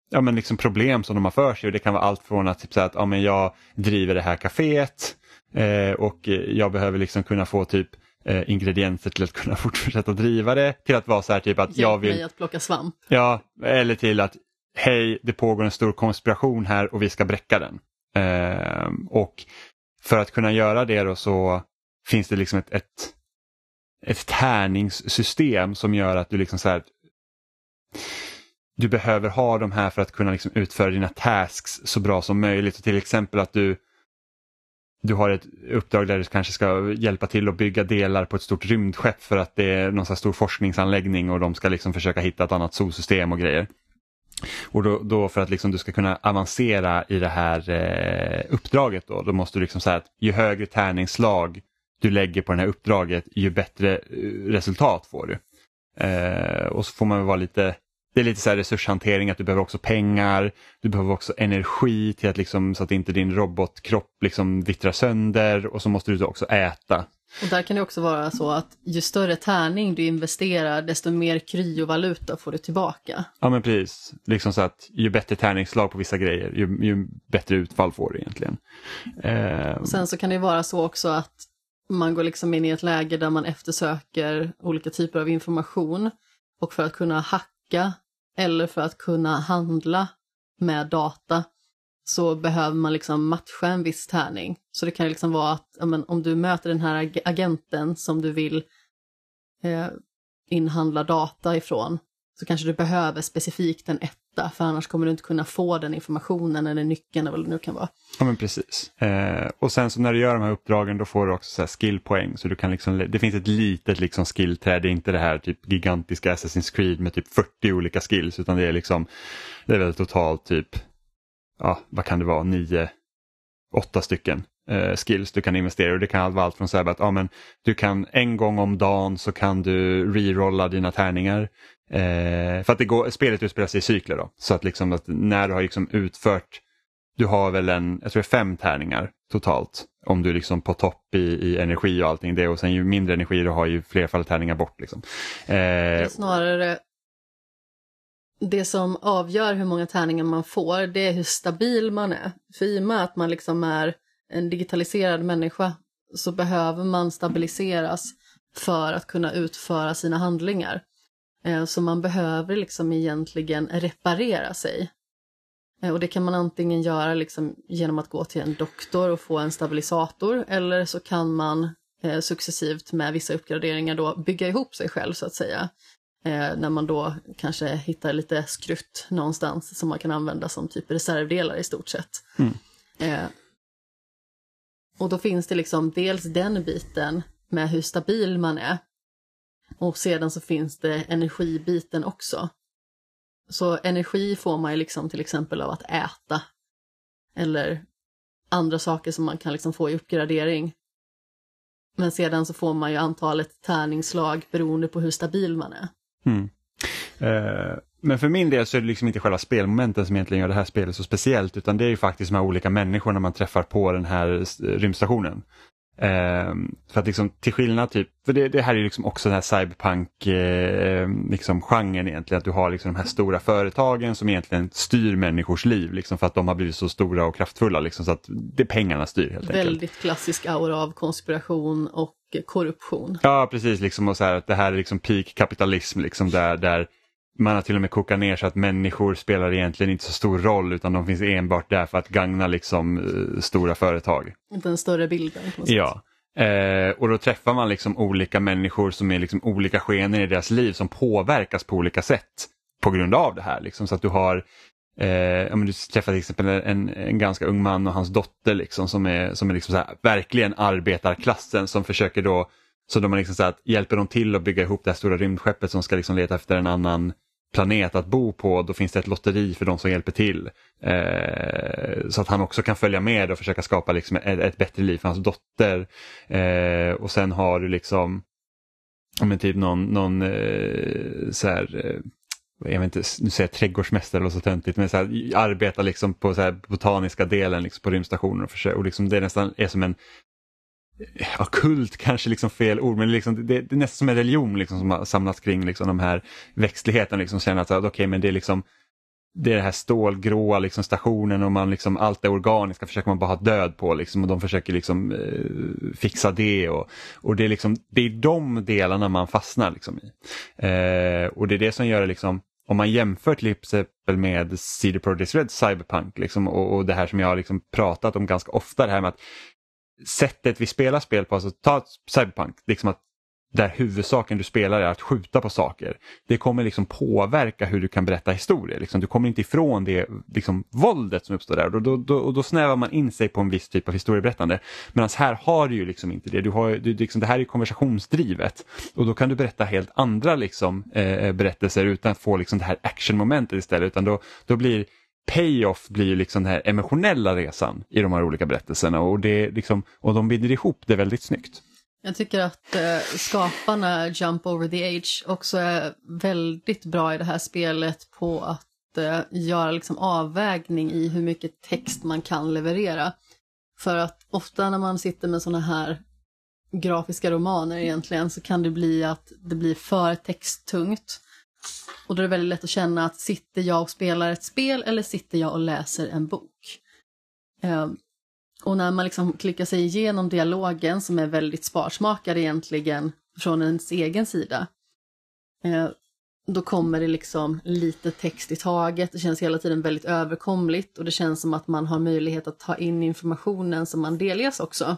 ja, men liksom problem som de har för sig. Och det kan vara allt från att, typ, så att ja, men jag driver det här kaféet eh, och jag behöver liksom kunna få typ eh, ingredienser till att kunna fortsätta driva det till att vara så här typ att jag Hjälp vill mig att plocka svamp. Ja, eller till att hej, det pågår en stor konspiration här och vi ska bräcka den. Ehm, och för att kunna göra det då så finns det liksom ett, ett, ett tärningssystem som gör att du liksom så här du behöver ha de här för att kunna liksom utföra dina tasks så bra som möjligt. Så till exempel att du du har ett uppdrag där du kanske ska hjälpa till att bygga delar på ett stort rymdskepp för att det är någon sån här stor forskningsanläggning och de ska liksom försöka hitta ett annat solsystem och grejer. Och då, då för att liksom du ska kunna avancera i det här eh, uppdraget då, då måste du liksom säga att ju högre tärningsslag du lägger på det här uppdraget ju bättre eh, resultat får du. Eh, och så får man väl vara lite det är lite så resurshantering, att du behöver också pengar, du behöver också energi till att liksom, så att inte din robotkropp liksom vittrar sönder och så måste du också äta. Och där kan det också vara så att ju större tärning du investerar, desto mer kryovaluta får du tillbaka. Ja men precis, liksom så att ju bättre tärningsslag på vissa grejer, ju, ju bättre utfall får du egentligen. Eh, Och sen så kan det vara så också att man går liksom in i ett läge där man eftersöker olika typer av information. Och för att kunna hacka eller för att kunna handla med data så behöver man liksom matcha en viss tärning. Så det kan liksom vara att men, om du möter den här ag- agenten som du vill eh, inhandla data ifrån så kanske du behöver specifikt en berätta, för annars kommer du inte kunna få den informationen eller nyckeln eller vad det nu kan vara. Ja men precis. Eh, och sen så när du gör de här uppdragen då får du också så här skillpoäng. Så du kan liksom, det finns ett litet liksom skillträd, det är inte det här typ gigantiska Assassin's Creed med typ 40 olika skills utan det är liksom, det är väl totalt typ, ja vad kan det vara, nio, åtta stycken eh, skills du kan investera och det kan vara allt från så här att ja, men du kan en gång om dagen så kan du rerolla dina tärningar. Eh, för att det går, spelet utspelar sig i cykler då. Så att, liksom att när du har liksom utfört, du har väl en, jag tror det är fem tärningar totalt. Om du är liksom på topp i, i energi och allting det och sen ju mindre energi du har ju flerfallet tärningar bort. Liksom. Eh, det är snarare det som avgör hur många tärningar man får, det är hur stabil man är. För i och med att man liksom är en digitaliserad människa så behöver man stabiliseras för att kunna utföra sina handlingar. Eh, Så man behöver liksom egentligen reparera sig. Eh, Och det kan man antingen göra liksom genom att gå till en doktor och få en stabilisator eller så kan man eh, successivt med vissa uppgraderingar då bygga ihop sig själv så att säga. När man då kanske hittar lite skrutt någonstans som man kan använda som typ reservdelar i stort sett. Mm. Och då finns det liksom dels den biten med hur stabil man är. Och sedan så finns det energibiten också. Så energi får man ju liksom till exempel av att äta. Eller andra saker som man kan liksom få i uppgradering. Men sedan så får man ju antalet tärningsslag beroende på hur stabil man är. Mm. Eh, men för min del så är det liksom inte själva spelmomenten som egentligen gör det här spelet så speciellt utan det är ju faktiskt de här olika människorna man träffar på den här rymdstationen. Eh, för att liksom till skillnad typ, för det, det här är liksom också den här cyberpunk eh, liksom egentligen, att du har liksom de här stora företagen som egentligen styr människors liv liksom för att de har blivit så stora och kraftfulla liksom så att det pengarna styr helt Väldigt enkelt. klassisk aura av konspiration och korruption. Ja precis, liksom och så här, att det här är liksom peak kapitalism liksom där, där man har till och med kokat ner så att människor spelar egentligen inte så stor roll utan de finns enbart där för att gagna liksom eh, stora företag. Den större bilden. Ja. Eh, och då träffar man liksom olika människor som är liksom olika skener i deras liv som påverkas på olika sätt på grund av det här. Liksom. Så att du har Eh, om du träffar till exempel en, en ganska ung man och hans dotter liksom, som är, som är liksom så här, verkligen arbetarklassen som försöker då, så de liksom så här, hjälper dem till att bygga ihop det här stora rymdskeppet som ska liksom leta efter en annan planet att bo på, då finns det ett lotteri för de som hjälper till. Eh, så att han också kan följa med och försöka skapa liksom ett, ett bättre liv för hans dotter. Eh, och sen har du liksom, men typ någon, någon eh, så här, eh, jag vet inte, nu säger jag trädgårdsmästare eller så töntigt, men så här, arbetar liksom på så här botaniska delen liksom på rymdstationen och, försöker, och liksom det nästan är som en ja, kult kanske liksom fel ord, men liksom, det, det är nästan som en religion liksom, som har samlats kring liksom, de här växtligheten. Liksom, känner att okay, men det är liksom det är den här stålgråa liksom, stationen och man liksom, allt det organiska försöker man bara ha död på liksom, och de försöker liksom, eh, fixa det. Och, och det, är liksom, det är de delarna man fastnar liksom, i. Eh, och det är det som gör det, liksom, om man jämför till exempel med CD Projekt Red Cyberpunk liksom, och, och det här som jag har liksom pratat om ganska ofta, det här med att sättet vi spelar spel på, alltså ta Cyberpunk, liksom att där huvudsaken du spelar är att skjuta på saker. Det kommer liksom påverka hur du kan berätta historier. Liksom, du kommer inte ifrån det liksom, våldet som uppstår där och då, då, och då snävar man in sig på en viss typ av historieberättande. Medan här har du ju liksom inte det. Du har, du, liksom, det här är konversationsdrivet och då kan du berätta helt andra liksom, eh, eh, berättelser utan att få liksom, det här actionmomentet istället. Utan då, då blir payoff blir ju liksom den här emotionella resan i de här olika berättelserna och, det liksom, och de binder ihop det väldigt snyggt. Jag tycker att eh, skaparna Jump Over the Age också är väldigt bra i det här spelet på att eh, göra liksom avvägning i hur mycket text man kan leverera. För att ofta när man sitter med sådana här grafiska romaner egentligen så kan det bli att det blir för texttungt. Och då är det väldigt lätt att känna att sitter jag och spelar ett spel eller sitter jag och läser en bok? Eh, och när man liksom klickar sig igenom dialogen som är väldigt sparsmakad egentligen från ens egen sida. Eh, då kommer det liksom lite text i taget, det känns hela tiden väldigt överkomligt och det känns som att man har möjlighet att ta in informationen som man delges också.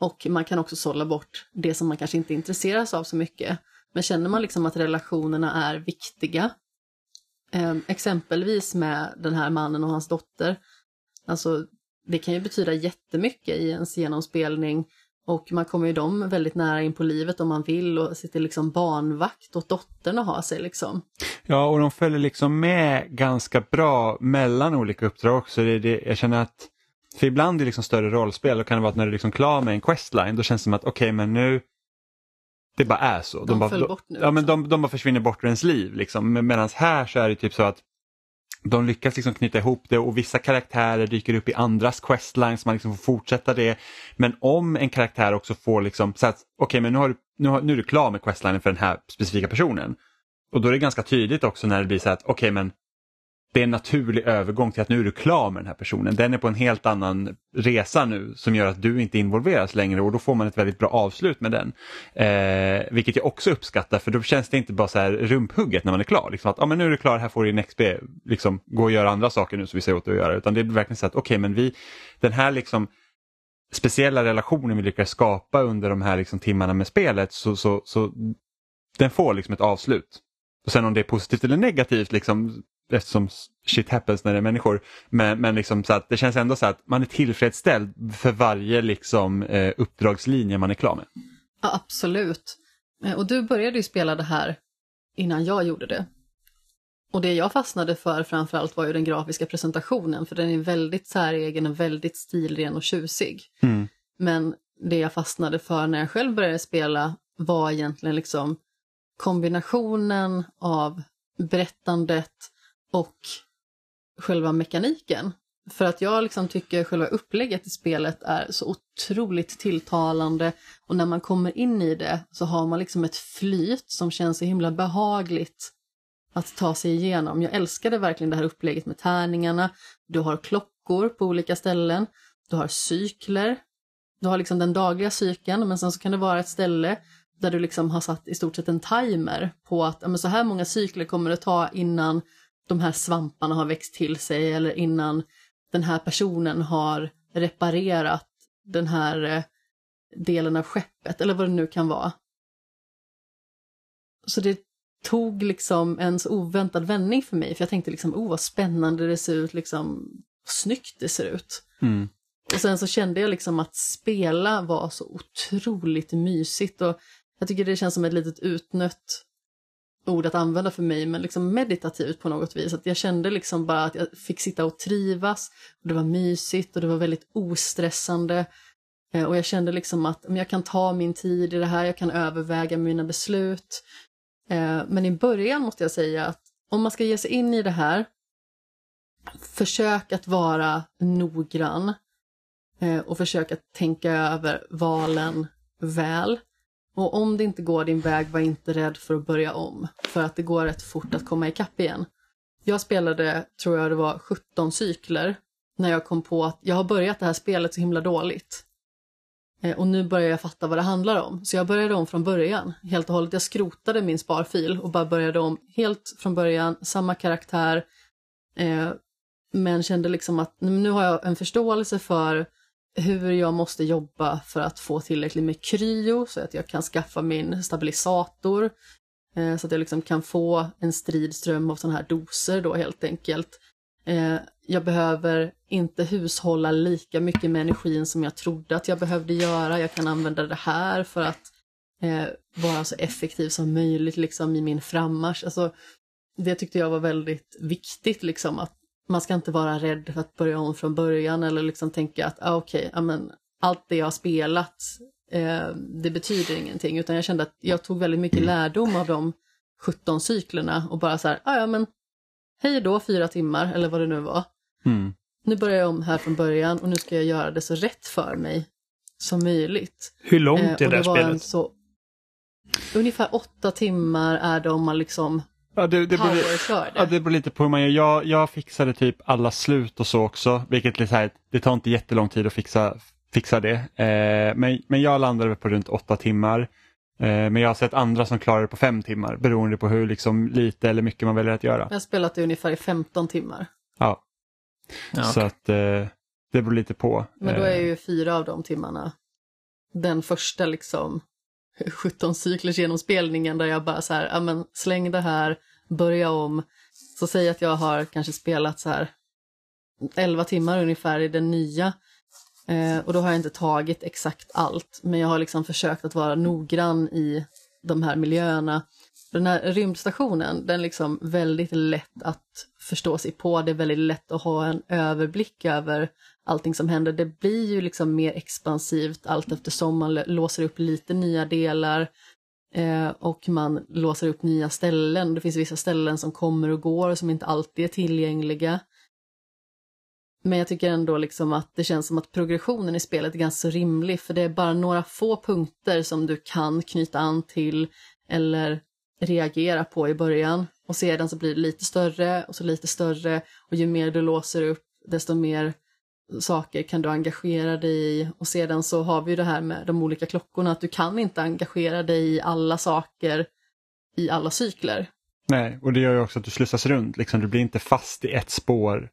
Och man kan också sålla bort det som man kanske inte intresseras av så mycket. Men känner man liksom att relationerna är viktiga, eh, exempelvis med den här mannen och hans dotter, alltså det kan ju betyda jättemycket i ens genomspelning och man kommer ju dem väldigt nära in på livet om man vill och sitter liksom barnvakt åt dottern och har sig liksom. Ja, och de följer liksom med ganska bra mellan olika uppdrag också. Det, det, jag känner att, för ibland i liksom större rollspel, då kan det vara att när du liksom är liksom klar med en questline, då känns det som att okej, okay, men nu det bara är så. De, de bara, föll bort nu. Ja, men de, de bara försvinner bort ur ens liv. Liksom. Medan här så är det typ så att de lyckas liksom knyta ihop det och vissa karaktärer dyker upp i andras questlines, man liksom får fortsätta det. Men om en karaktär också får liksom, så att okej okay, men nu, har du, nu, har, nu är du klar med questlinen för den här specifika personen. Och då är det ganska tydligt också när det blir så att okej okay, men det är en naturlig övergång till att nu är du klar med den här personen. Den är på en helt annan resa nu som gör att du inte involveras längre och då får man ett väldigt bra avslut med den. Eh, vilket jag också uppskattar för då känns det inte bara så här rumphugget när man är klar. Liksom att ah, men nu är du klar, här får du din XP, liksom, gå och göra andra saker nu som vi säger åt dig att göra. Utan det är verkligen så att okej okay, men vi, den här liksom speciella relationen vi lyckas skapa under de här liksom, timmarna med spelet så, så, så den får liksom ett avslut. Och sen om det är positivt eller negativt liksom, eftersom shit happens när det är människor. Men, men liksom så att det känns ändå så att man är tillfredsställd för varje liksom, eh, uppdragslinje man är klar med. Ja, absolut. Eh, och du började ju spela det här innan jag gjorde det. Och det jag fastnade för framförallt var ju den grafiska presentationen, för den är väldigt säregen och väldigt stilren och tjusig. Mm. Men det jag fastnade för när jag själv började spela var egentligen liksom kombinationen av berättandet och själva mekaniken. För att jag liksom tycker själva upplägget i spelet är så otroligt tilltalande och när man kommer in i det så har man liksom ett flyt som känns så himla behagligt att ta sig igenom. Jag älskade verkligen det här upplägget med tärningarna. Du har klockor på olika ställen. Du har cykler. Du har liksom den dagliga cykeln men sen så kan det vara ett ställe där du liksom har satt i stort sett en timer på att ja, så här många cykler kommer det ta innan de här svamparna har växt till sig eller innan den här personen har reparerat den här eh, delen av skeppet eller vad det nu kan vara. Så det tog liksom en så oväntad vändning för mig för jag tänkte liksom, oh vad spännande det ser ut, liksom snyggt det ser ut. Mm. Och sen så kände jag liksom att spela var så otroligt mysigt och jag tycker det känns som ett litet utnött ord att använda för mig, men liksom meditativt på något vis. Att jag kände liksom bara att jag fick sitta och trivas, och det var mysigt och det var väldigt ostressande. Eh, och jag kände liksom att jag kan ta min tid i det här, jag kan överväga mina beslut. Eh, men i början måste jag säga att om man ska ge sig in i det här, försök att vara noggrann eh, och försök att tänka över valen väl. Och om det inte går din väg, var inte rädd för att börja om. För att det går rätt fort att komma ikapp igen. Jag spelade, tror jag det var, 17 cykler när jag kom på att jag har börjat det här spelet så himla dåligt. Eh, och nu börjar jag fatta vad det handlar om. Så jag började om från början, helt och hållet. Jag skrotade min sparfil och bara började om helt från början, samma karaktär. Eh, men kände liksom att nu har jag en förståelse för hur jag måste jobba för att få tillräckligt med kryo så att jag kan skaffa min stabilisator. Eh, så att jag liksom kan få en stridström av sådana här doser då helt enkelt. Eh, jag behöver inte hushålla lika mycket med energin som jag trodde att jag behövde göra. Jag kan använda det här för att eh, vara så effektiv som möjligt liksom i min frammarsch. Alltså, det tyckte jag var väldigt viktigt, liksom att man ska inte vara rädd för att börja om från början eller liksom tänka att ah, okej, okay, allt det jag har spelat, eh, det betyder ingenting. Utan jag kände att jag tog väldigt mycket lärdom av de 17 cyklerna och bara så här, ah, ja men hej då fyra timmar eller vad det nu var. Mm. Nu börjar jag om här från början och nu ska jag göra det så rätt för mig som möjligt. Hur långt är eh, det här spelet? Så, ungefär åtta timmar är det om man liksom Ja, det, det, beror, ja, det beror lite på hur man gör. Jag, jag fixade typ alla slut och så också, vilket är så här, det tar inte jättelång tid att fixa, fixa det. Eh, men, men jag landade på runt åtta timmar. Eh, men jag har sett andra som klarar det på fem timmar beroende på hur liksom, lite eller mycket man väljer att göra. Jag har spelat det ungefär i 15 timmar. Ja. Ja, Så okej. att eh, det beror lite på. Men då är Eh, ju fyra av de timmarna den första liksom 17 cyklers genomspelningen där jag bara så här, ja men släng det här, börja om. Så säg att jag har kanske spelat så här 11 timmar ungefär i den nya. Eh, och då har jag inte tagit exakt allt, men jag har liksom försökt att vara noggrann i de här miljöerna. Den här rymdstationen, den är liksom väldigt lätt att förstå sig på. Det är väldigt lätt att ha en överblick över allting som händer. Det blir ju liksom mer expansivt allt eftersom man låser upp lite nya delar eh, och man låser upp nya ställen. Det finns vissa ställen som kommer och går som inte alltid är tillgängliga. Men jag tycker ändå liksom att det känns som att progressionen i spelet är ganska rimlig för det är bara några få punkter som du kan knyta an till eller reagera på i början och sedan så blir det lite större och så lite större och ju mer du låser upp desto mer saker kan du engagera dig i och sedan så har vi ju det här med de olika klockorna att du kan inte engagera dig i alla saker i alla cykler. Nej, och det gör ju också att du slussas runt. Liksom, du blir inte fast i ett spår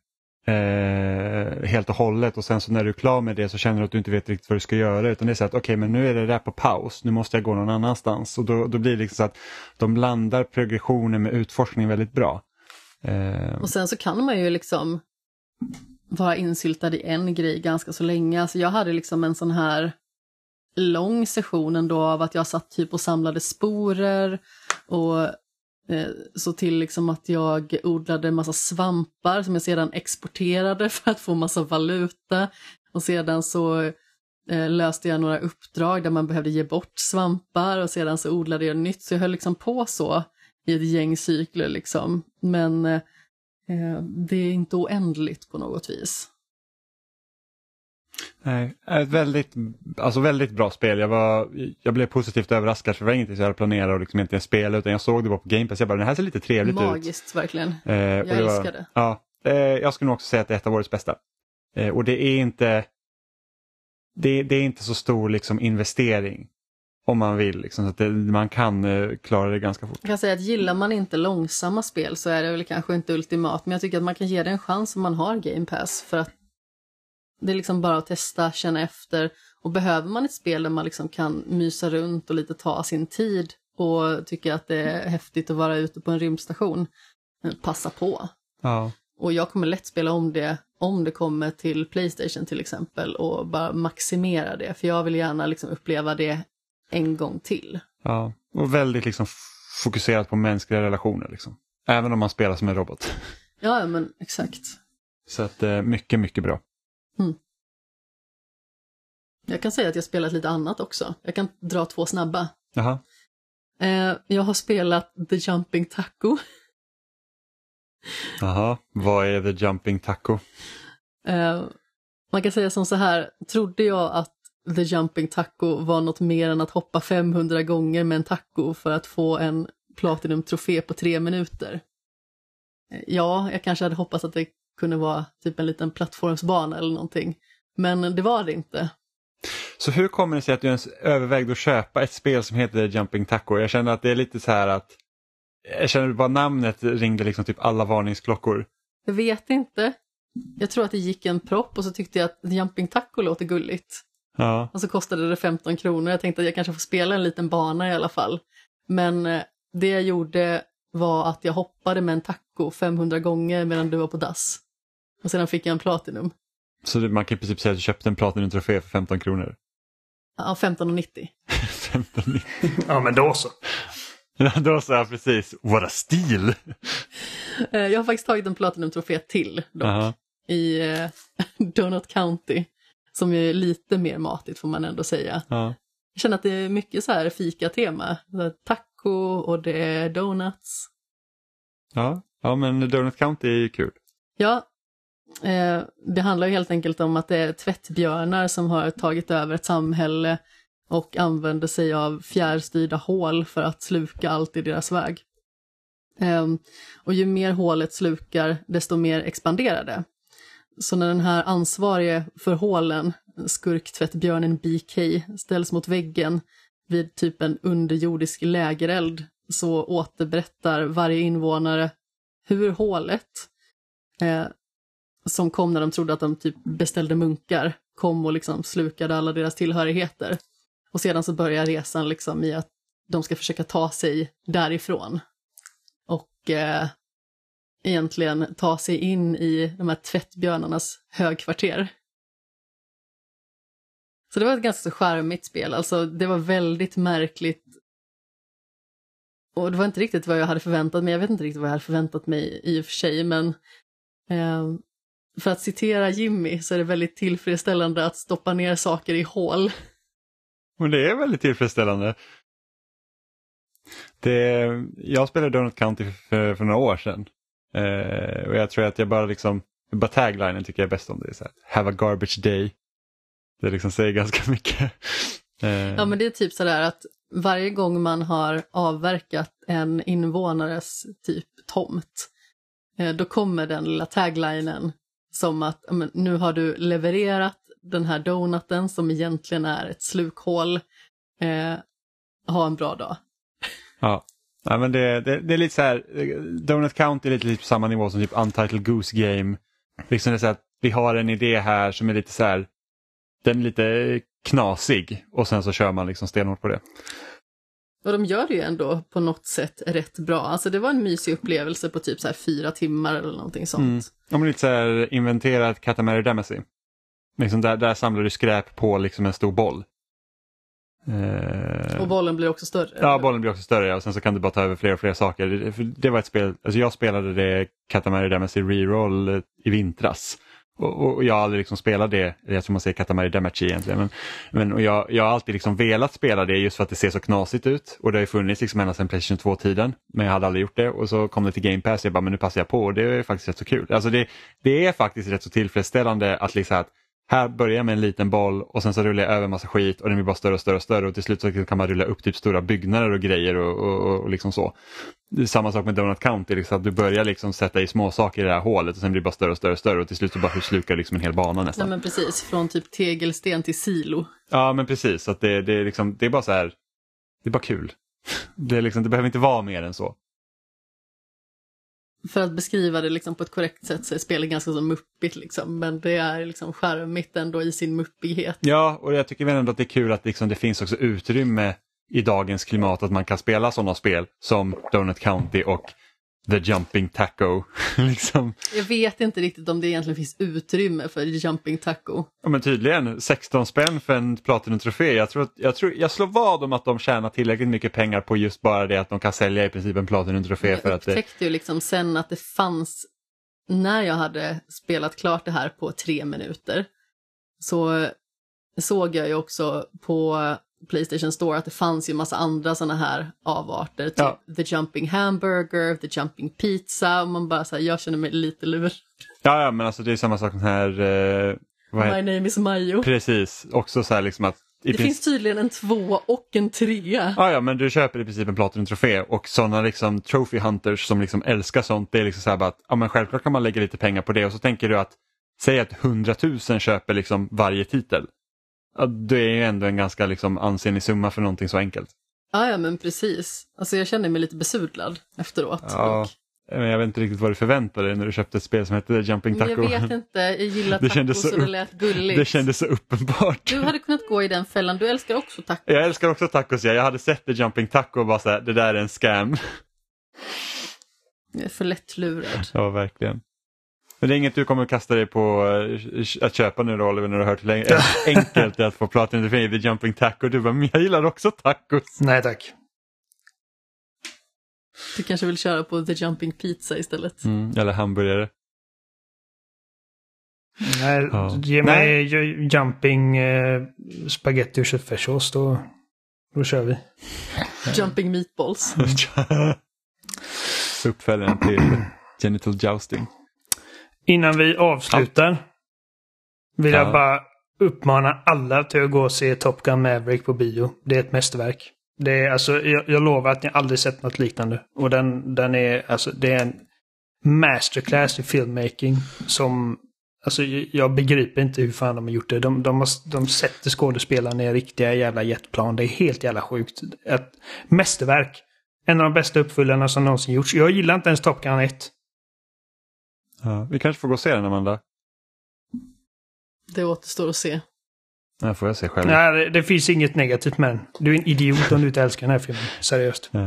eh, helt och hållet och sen så när du är klar med det så känner du att du inte vet riktigt vad du ska göra utan det är så att okej okay, men nu är det där på paus, nu måste jag gå någon annanstans och då, då blir det liksom så att de blandar progressionen med utforskning väldigt bra. Eh... Och sen så kan man ju liksom vara insyltad i en grej ganska så länge. Alltså jag hade liksom en sån här lång session ändå av att jag satt typ och samlade sporer och eh, så till liksom att jag odlade massa svampar som jag sedan exporterade för att få massa valuta. Och sedan så eh, löste jag några uppdrag där man behövde ge bort svampar och sedan så odlade jag nytt. Så jag höll liksom på så i ett gäng cykler liksom. Men eh, det är inte oändligt på något vis. Nej, ett väldigt, alltså väldigt bra spel. Jag, var, jag blev positivt överraskad för det var ingenting jag hade planerat och liksom inte spela utan jag såg det bara på Game Pass. Jag bara, det här ser lite trevligt Magiskt, ut. Magiskt, verkligen. Eh, jag det älskar var, det. Ja, eh, jag skulle nog också säga att det är ett av årets bästa. Eh, och det är inte det, det, är inte så stor liksom, investering om man vill. Liksom, så att det, man kan eh, klara det ganska fort. Jag kan säga att gillar man inte långsamma spel så är det väl kanske inte ultimat men jag tycker att man kan ge det en chans om man har Game Pass för att det är liksom bara att testa, känna efter. Och behöver man ett spel där man liksom kan mysa runt och lite ta sin tid och tycka att det är häftigt att vara ute på en rymdstation, eh, passa på. Ja. Och jag kommer lätt spela om det om det kommer till Playstation till exempel och bara maximera det. För jag vill gärna liksom uppleva det en gång till. Ja, och väldigt liksom fokuserat på mänskliga relationer. Liksom. Även om man spelar som en robot. Ja, men exakt. Så att eh, mycket, mycket bra. Mm. Jag kan säga att jag spelat lite annat också. Jag kan dra två snabba. Jaha. Eh, jag har spelat The Jumping Taco. Jaha, vad är The Jumping Taco? Eh, man kan säga som så här, trodde jag att The Jumping Taco var något mer än att hoppa 500 gånger med en taco för att få en Platinum-trofé på tre minuter. Eh, ja, jag kanske hade hoppats att det kunde vara typ en liten plattformsbana eller någonting. Men det var det inte. Så hur kommer det sig att du ens övervägde att köpa ett spel som heter Jumping Taco? Jag känner att det är lite så här att jag känner bara namnet ringde liksom typ alla varningsklockor. Jag vet inte. Jag tror att det gick en propp och så tyckte jag att Jumping Taco låter gulligt. Ja. Och så kostade det 15 kronor. Jag tänkte att jag kanske får spela en liten bana i alla fall. Men eh, det jag gjorde var att jag hoppade med en taco 500 gånger medan du var på dass. Och sedan fick jag en Platinum. Så man kan i princip säga att du köpte en Platinum-trofé för 15 kronor? Ja, 15,90. 15,90. ja, men då så. Ja, då så, ja, precis. What a stil! Eh, jag har faktiskt tagit en Platinum-trofé till dock. Uh -huh. I eh, Donut County. Som är lite mer matigt får man ändå säga. -huh. Jag känner att det är mycket så här fika-tema. Taco och det är donuts. Ja, ja men Donut County är ju kul. Ja, Eh, det handlar helt enkelt om att det är tvättbjörnar som har tagit över ett samhälle och använder sig av fjärrstyrda hål för att sluka allt i deras väg. Eh, och ju mer hålet slukar, desto mer expanderar det. Så när den här ansvarige för hålen, skurktvättbjörnen BK, ställs mot väggen vid typ en underjordisk lägereld så återberättar varje invånare hur hålet eh, som kom när de trodde att de typ beställde munkar, kom och liksom slukade alla deras tillhörigheter. Och sedan så börjar resan liksom i att de ska försöka ta sig därifrån. Och eh, egentligen ta sig in i de här tvättbjörnarnas högkvarter. Så det var ett ganska så charmigt spel, alltså det var väldigt märkligt. Och det var inte riktigt vad jag hade förväntat mig, jag vet inte riktigt vad jag hade förväntat mig i och för sig, men eh, för att citera Jimmy så är det väldigt tillfredsställande att stoppa ner saker i hål. Men det är väldigt tillfredsställande. Det, jag spelade Donut County för, för några år sedan. Eh, och jag tror att jag bara liksom, bara taglinen tycker jag bäst om det. Är så här, Have a garbage day. Det liksom säger ganska mycket. Eh. Ja men det är typ sådär att varje gång man har avverkat en invånares typ tomt, eh, då kommer den lilla taglinen som att men, nu har du levererat den här donuten som egentligen är ett slukhål. Eh, ha en bra dag. Ja, ja men det, det, det, är lite så här, Donut Count är lite, lite på samma nivå som typ Untitled Goose Game Liksom det är så att vi har en idé här som är lite så här, den är lite knasig och sen så kör man liksom stenhårt på det. Och de gör det ju ändå på något sätt rätt bra. Alltså det var en mysig upplevelse på typ så här fyra timmar eller någonting sånt. Mm. Ja, men lite så här inventerat Katamari Damacy. Liksom där, där samlar du skräp på liksom en stor boll. Eh, Och bollen blir också större. Ja, bollen blir också större och sen så kan du bara ta över fler och fler saker. Det, det var ett spel, alltså jag spelade det Katamari Damacy Reroll eh, i vintras. Och, och jag har aldrig liksom spelat det, jag tror man säger Katamari Damacy egentligen. Men, men och jag, jag har alltid liksom velat spela det just för att det ser så knasigt ut. Och det har funnits liksom ända sedan Playstation 2-tiden. Men jag hade aldrig gjort det och så kom det till Game Pass och jag bara, men nu passar jag på och det är faktiskt rätt så kul. Alltså det, det är faktiskt rätt så tillfredsställande att liksom att här börjar jag med en liten boll och sen så rullar jag över massa skit och den blir bara större och större och större och till slut så kan man rulla upp typ stora byggnader och grejer och, och, och liksom så. Samma sak med Donut County, liksom att du börjar liksom sätta i små saker i det här hålet och sen blir det bara större och större och större och till slut så bara slukar liksom en hel bana nästan. Nej men precis, från typ tegelsten till silo. Ja men precis, att det, det, är liksom, det är bara så här, det är bara kul. Det, liksom, det behöver inte vara mer än så. För att beskriva det liksom på ett korrekt sätt så är spelet ganska så muppigt liksom. Men det är liksom charmigt ändå i sin muppighet. Ja, och jag tycker väl ändå att det är kul att liksom det finns också utrymme i dagens klimat att man kan spela sådana spel som Donut County och The Jumping Taco. liksom. Jag vet inte riktigt om det egentligen finns utrymme för Jumping Taco. Ja men tydligen 16 spänn för en Platinum-trofé. Jag, tror att, jag, tror, jag slår vad om att de tjänar tillräckligt mycket pengar på just bara det att de kan sälja i princip en Platinum-trofé. för Jag att upptäckte ju liksom sen att det fanns, när jag hade spelat klart det här på tre minuter, så såg jag ju också på Playstation Store att det fanns ju massa andra sådana här avarter. Typ Ja. The Jumping Hamburger, The Jumping Pizza och man bara så här, jag känner mig lite lurad. ja, ja men alltså det är samma sak här. Eh, My heter, name is Majo. precis, också så här liksom att Det princip- finns tydligen en tvåa och en trea. Ja, ja, men du köper i princip en Platinum-trofé och sådana liksom trophy hunters som liksom älskar sånt, det är liksom så här bara att ja, men självklart kan man lägga lite pengar på det och så tänker du att säg att 100 000 köper liksom varje titel. Det är ju ändå en ganska liksom ansenlig summa för någonting så enkelt. Ja, ja, men precis. Alltså jag känner mig lite besudlad efteråt. Ja, Och- men jag vet inte riktigt vad du förväntade dig när du köpte ett spel som hette Jumping Taco. jag vet inte, jag gillar Det tacos så och det lät gulligt. Det kändes så uppenbart. Du hade kunnat gå i den fällan, du älskar också tacos. Jag älskar också tacos, ja. jag hade sett The Jumping Taco och bara så här, det där är en scam. Jag är för lättlurad. Ja, verkligen. Men det är inget du kommer att kasta dig på eh, att köpa nu då Oliver när du har hört hur länge enkelt det är att få Platinum i The Jumping Taco. Du bara, men jag gillar också tacos. Nej tack. Du kanske vill köra på The Jumping Pizza istället. Mm, eller hamburgare. Nej, Ja. Ge mig ju- jumping eh, spaghetti och köttfärssås då, då kör vi. Jumping Meatballs. Uppföljaren till Genital Jousting. Innan vi avslutar vill Ja. jag bara uppmana alla till att gå och se Top Gun Maverick på bio. Det är ett mästerverk. Det är, alltså, jag, jag lovar att ni aldrig sett något liknande. Och den, den är, alltså, det är en masterclass i filmmaking som Alltså jag begriper inte hur fan de har gjort det. De, de, har, de sätter skådespelarna i riktiga jävla jetplan. Det är helt jävla sjukt. Ett mästerverk. En av de bästa uppföljarna som någonsin gjorts. Jag gillar inte ens Top Gun 1. Ja, vi kanske får gå och se den Amanda. Det återstår att se. Det får jag se själv. Nej, det, det finns inget negativt med den. Du är en idiot om du inte älskar den här filmen. Seriöst. Eh,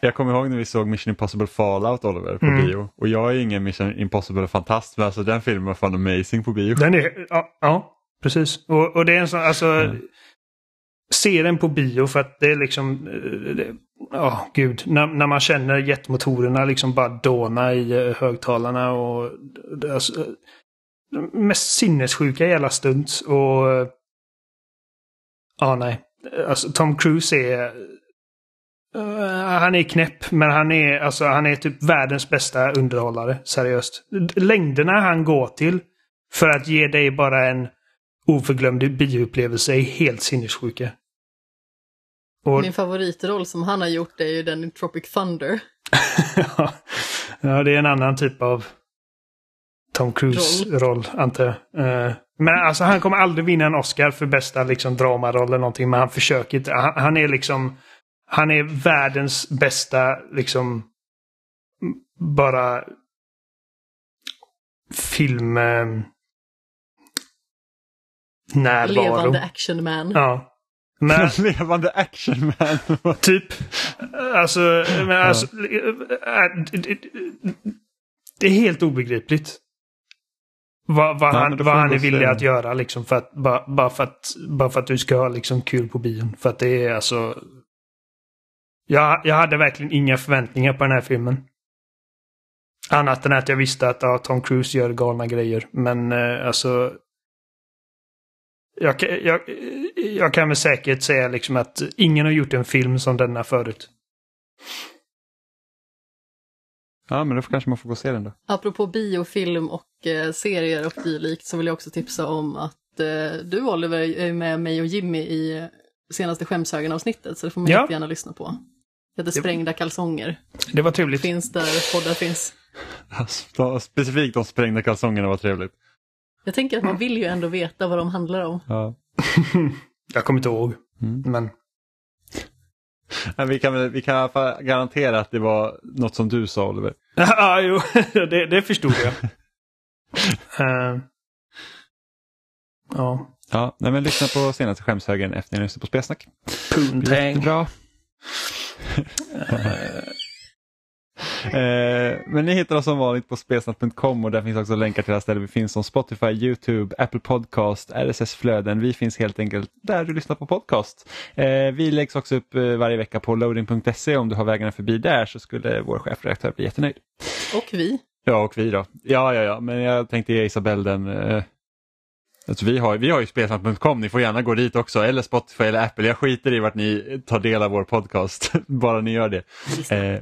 Jag kommer ihåg när vi såg Mission Impossible Fallout Oliver på Mm. bio. Och jag är ingen Mission Impossible-fantast men alltså den filmen var fan amazing på bio. Den är, ja, ja precis. Och, och det är en sån, alltså... Mm. Se den på bio för att det är liksom... eh, det- Ja, gud. När, när man känner jetmotorerna liksom bara dåna i eh, högtalarna och... det- Alltså, mest sinnessjuka jävla stunts och... Eh, ja, oh, nej. Alltså Tom Cruise är... Uh, han är knäpp, men han är, alltså, han är typ världens bästa underhållare. Seriöst. Längderna han går till för att ge dig bara en oförglömlig bioupplevelse är helt sinnessjuka. Och, Min favoritroll som han har gjort är ju den i Tropic Thunder. ja, det är en annan typ av Tom Cruise-roll, antar jag. Eh, Men alltså han kommer aldrig vinna en Oscar för bästa liksom, dramaroll eller någonting, men han försöker inte. Han, han är liksom... Han är världens bästa, liksom... Bara... film... Eh, närvaro. Levande action man. Ja. Men Levande actionman. typ, alltså, men alltså äh, det- är helt obegripligt. Vad, vad, Ja, han, vad han är villig att göra liksom för att, bara, bara, för att, bara för att du ska ha liksom kul på bion. För att det är alltså... Jag, jag hade verkligen inga förväntningar på den här filmen. Annat än att jag visste att ja, Tom Cruise gör galna grejer. Men eh, alltså... Jag, kan- jag, jag kan med säkerhet säga liksom att ingen har gjort en film som denna förut. Ja, men då kanske man får gå och se den då. Apropå biofilm och eh, serier och dylikt så vill jag också tipsa om att eh, du Oliver är med mig och Jimmy i eh, senaste Skämshögen-avsnittet så det får man Ja. jättegärna lyssna på. Det heter Sprängda kalsonger. Det var trevligt. Finns där poddar finns. Specifikt de sprängda kalsongerna var trevligt. Jag tänker att man vill ju ändå veta vad de handlar om. Ja. Jag kommer inte ihåg. Mm. Men Men vi, kan, vi kan i alla fall garantera att det var något som du sa Oliver. Ja, jo, det, det förstod jag. Eh, ja. Ja, nej, men lyssna på senaste skämshögen efter ni lyssnar på Spelsnack. Poontang. Jättebra. Eh, men ni hittar oss som vanligt på spelsnack.com och där finns också länkar till alla ställen vi finns som Spotify, YouTube, Apple Podcast, RSS-flöden. Vi finns helt enkelt där du lyssnar på podcast. Eh, vi läggs också upp eh, varje vecka på loading.se. Om du har vägarna förbi där så skulle vår chefredaktör bli jättenöjd. Och vi. Ja, och vi då. Ja, ja, ja, men jag tänkte ge Isabelle den. Alltså vi, har, vi har ju spelsnack.com, ni får gärna gå dit också, eller Spotify eller Apple. Jag skiter i vart ni tar del av vår podcast, bara ni gör det. Eh,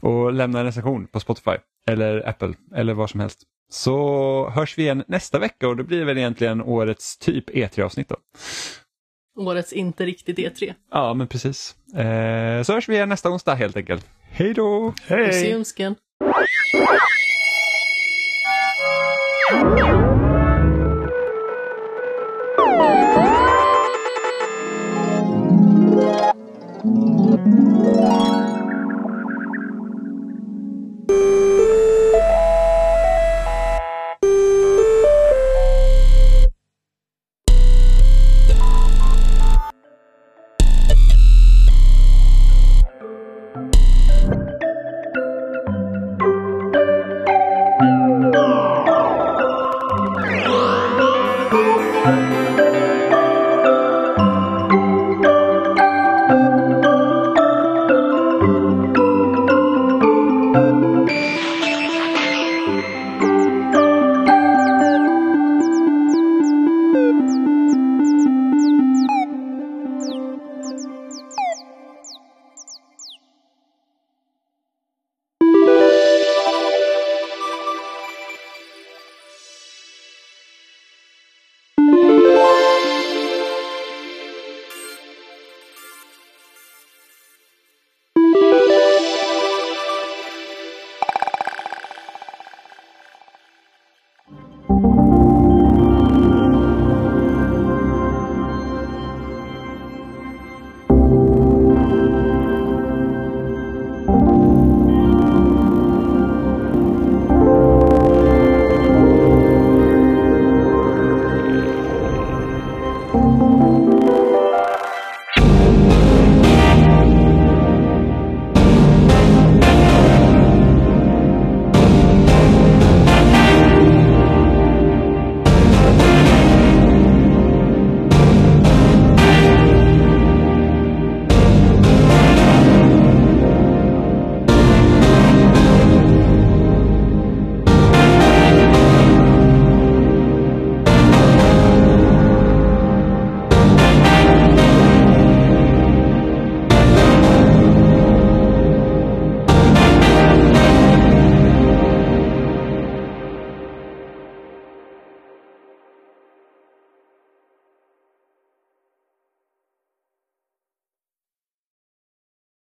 och lämna en recension på Spotify eller Apple eller vad som helst. Så hörs vi igen nästa vecka och det blir väl egentligen årets typ E3-avsnitt då. Årets inte riktigt E E3. Ja, men precis. Eh, så hörs vi igen nästa onsdag helt enkelt. Hej då! Puss i